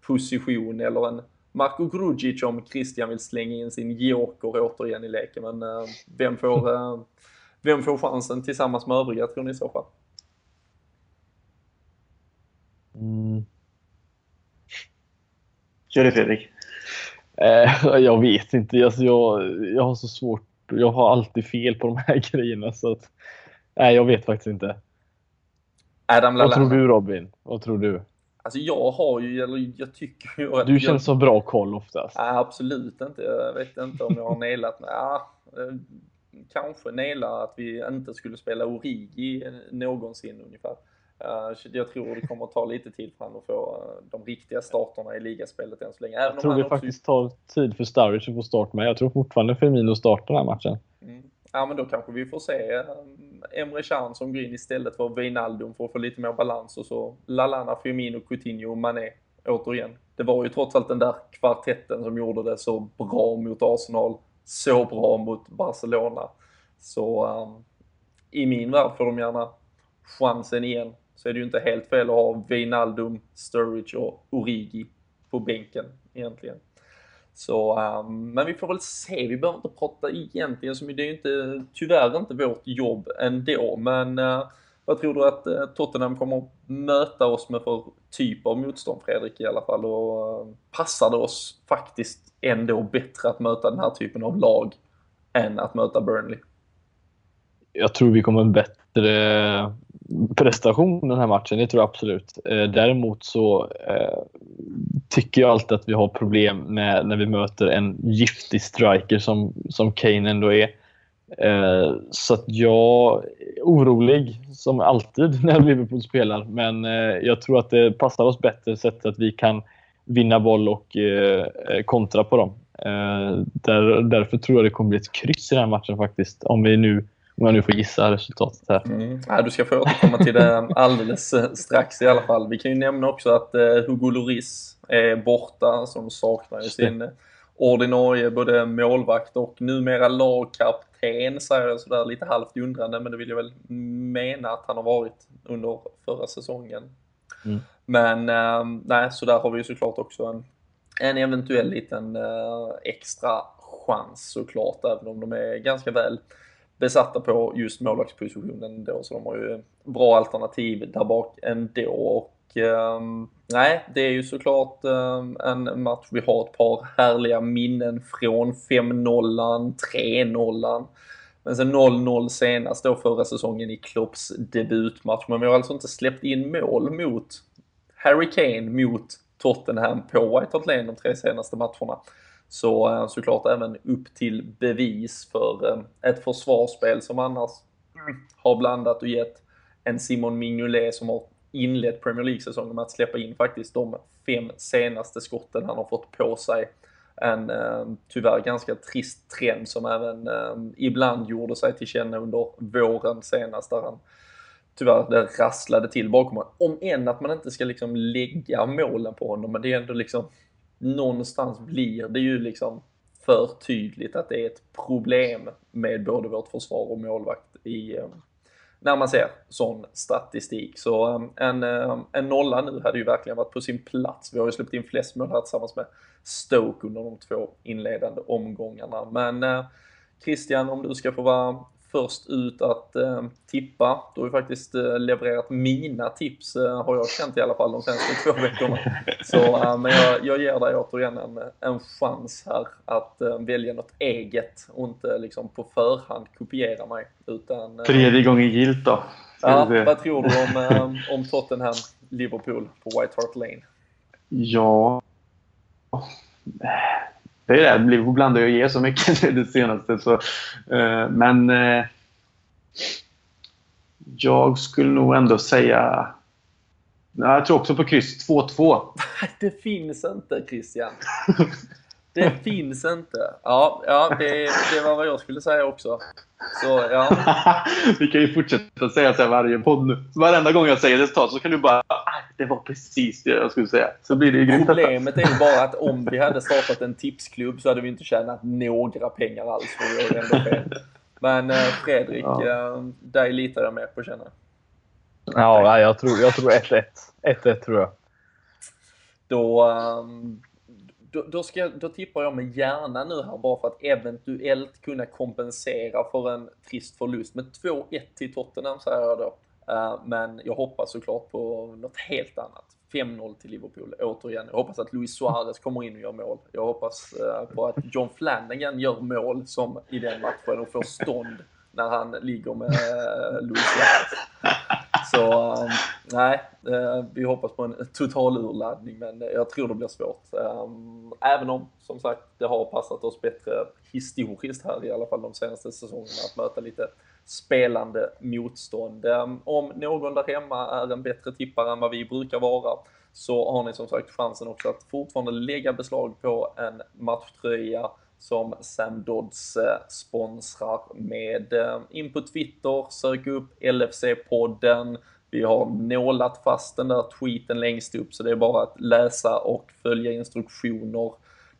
position eller en Marko Grudzic om Christian vill slänga in sin joker återigen i leken. Men uh, vem, får, uh, vem får chansen tillsammans med övriga tror ni i så fall? Mm. Kör det Fredrik. Eh, jag vet inte. Alltså, jag, jag har så svårt. Jag har alltid fel på de här grejerna. Så att, nej, jag vet faktiskt inte. Adam Vad tror du Robin? Vad tror du? Alltså jag har ju, eller jag tycker ju att... Du känns jag, så bra koll oftast. Nej, absolut inte. Jag vet inte om jag har nailat. Ja, eh, kanske naila att vi inte skulle spela Origi någonsin ungefär. Uh, jag tror det kommer att ta lite tid för honom att få uh, de riktiga starterna i ligaspelet än så länge. Även jag tror det också... faktiskt tar tid för Sturridge att få start med. Jag tror fortfarande Firmino startar den här matchen. Mm. Ja, men då kanske vi får se eh, Emre Can som går in istället för Wijnaldum för att få lite mer balans och så Lalana, Firmino, Coutinho och Mané återigen. Det var ju trots allt den där kvartetten som gjorde det så bra mot Arsenal, så bra mot Barcelona. Så um, i min värld får de gärna chansen igen så är det ju inte helt fel att ha Wijnaldum, Sturridge och Origi på bänken egentligen. Så, um, men vi får väl se, vi behöver inte prata egentligen, så det är ju inte, tyvärr inte vårt jobb ändå, men uh, vad tror du att uh, Tottenham kommer att möta oss med för typ av motstånd Fredrik i alla fall? Och uh, passar det oss faktiskt ändå bättre att möta den här typen av lag än att möta Burnley? Jag tror vi kommer bättre prestation den här matchen, det tror jag absolut. Eh, däremot så eh, tycker jag alltid att vi har problem med när vi möter en giftig striker som, som Kane ändå är. Eh, så att jag är orolig, som alltid när Liverpool spelar. Men eh, jag tror att det passar oss bättre sättet att vi kan vinna boll och eh, kontra på dem. Där, därför tror jag det kommer bli ett kryss i den här matchen faktiskt. Om vi nu om jag nu får gissa resultatet här. Mm. Ja, du ska få återkomma till det alldeles eh, strax i alla fall. Vi kan ju nämna också att eh, Hugo Lloris är borta, som saknar ju sin eh, ordinarie både målvakt och numera lagkapten, säger jag sådär lite halvt undrande, men det vill jag väl mena att han har varit under förra säsongen. Mm. Men äh, nej, så där har vi ju såklart också en, en eventuell liten äh, extra chans såklart, även om de är ganska väl besatta på just målvaktspositionen då, så de har ju bra alternativ där bak ändå. Och eh, nej, det är ju såklart eh, en match vi har ett par härliga minnen från 5-0, 3-0. Men sen 0-0 senast då förra säsongen i Klopps debutmatch. Men vi har alltså inte släppt in mål mot Harry Kane mot Tottenham på White Hart Lane de tre senaste matcherna. Så såklart även upp till bevis för eh, ett försvarsspel som annars har blandat och gett en Simon Mignolet som har inlett Premier League-säsongen med att släppa in faktiskt de fem senaste skotten han har fått på sig. En eh, tyvärr ganska trist trend som även eh, ibland gjorde sig till känna under våren senast där han tyvärr det rasslade till bakom honom. Om än att man inte ska liksom lägga målen på honom, men det är ändå liksom någonstans blir det ju liksom för tydligt att det är ett problem med både vårt försvar och målvakt i, eh, när man ser sån statistik. Så eh, en, eh, en nolla nu hade ju verkligen varit på sin plats. Vi har ju släppt in flest mål här tillsammans med Stoke under de två inledande omgångarna. Men Christian, om du ska få vara först ut att eh, tippa. Du har ju faktiskt eh, levererat mina tips, eh, har jag känt i alla fall de senaste två veckorna. Så, eh, men jag, jag ger dig återigen en, en chans här att eh, välja något eget och inte liksom på förhand kopiera mig. Utan, eh, Tredje gången gilt då. Ja, vad tror du om, om Tottenham, Liverpool på White Hart Lane? Ja... Det är det, Liverpool blandar och ger så mycket det senaste. Så, eh, men eh, jag skulle nog ändå säga Jag tror också på kryss 2-2. det finns inte Christian. Det finns inte. Ja, ja det, det var vad jag skulle säga också. Så, ja. Vi kan ju fortsätta säga så här varje podd nu. Varenda gång jag säger resultat så kan du bara det var precis det jag skulle säga. Så blir det ju grymt. Problemet är ju bara att om vi hade startat en tipsklubb så hade vi inte tjänat några pengar alls. För vi ändå fel. Men eh, Fredrik, ja. eh, dig litar jag med på känna. Ja, jag tror 1-1. Jag tror 1-1 tror jag. Då, um, då, då, ska, då tippar jag med hjärna nu här bara för att eventuellt kunna kompensera för en trist förlust. Med 2-1 till Tottenham säger jag då. Eh, men jag hoppas såklart på något helt annat. 5-0 till Liverpool återigen. Jag hoppas att Luis Suarez kommer in och gör mål. Jag hoppas eh, på att John Flanagan gör mål som i den matchen och får stånd när han ligger med eh, Luis Suarez. Så ehm, nej, vi hoppas på en total urladdning men jag tror det blir svårt. Ehm, även om som sagt det har passat oss bättre historiskt här i alla fall de senaste säsongerna att möta lite spelande motstånd. Ehm, om någon där hemma är en bättre tippare än vad vi brukar vara så har ni som sagt chansen också att fortfarande lägga beslag på en matchtröja som Sam Dodds eh, sponsrar med. Ehm, in på Twitter, sök upp LFC-podden. Vi har nålat fast den där tweeten längst upp så det är bara att läsa och följa instruktioner.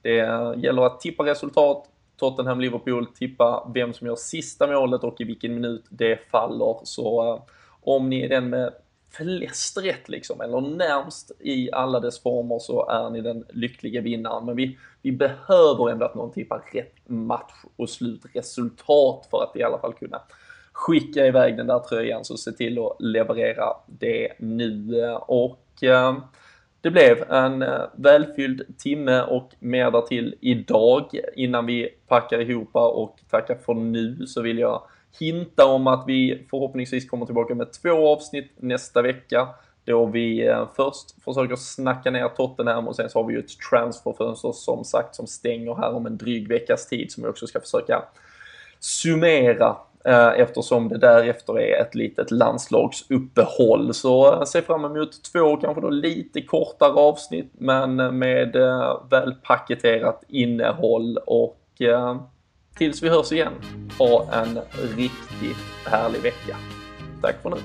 Det eh, gäller att tippa resultat, Tottenham-Liverpool, tippa vem som gör sista målet och i vilken minut det faller. Så eh, om ni är den med flest rätt liksom, eller närmst i alla dess former så är ni den lyckliga vinnaren. Men vi, vi behöver ändå att någon tippar rätt match och slutresultat för att i alla fall kunna skicka iväg den där tröjan. Så se till att leverera det nu. Och eh, det blev en eh, välfylld timme och mer därtill idag. Innan vi packar ihop och tackar för nu så vill jag hinta om att vi förhoppningsvis kommer tillbaka med två avsnitt nästa vecka. Då vi eh, först försöker snacka ner Tottenham och sen så har vi ju ett transferfönster som sagt som stänger här om en dryg veckas tid som vi också ska försöka summera Eh, eftersom det därefter är ett litet landslagsuppehåll. Så eh, se fram emot två kanske då lite kortare avsnitt men eh, med väl paketerat innehåll och Tills vi hörs igen, ha en riktigt härlig vecka. Tack för nu.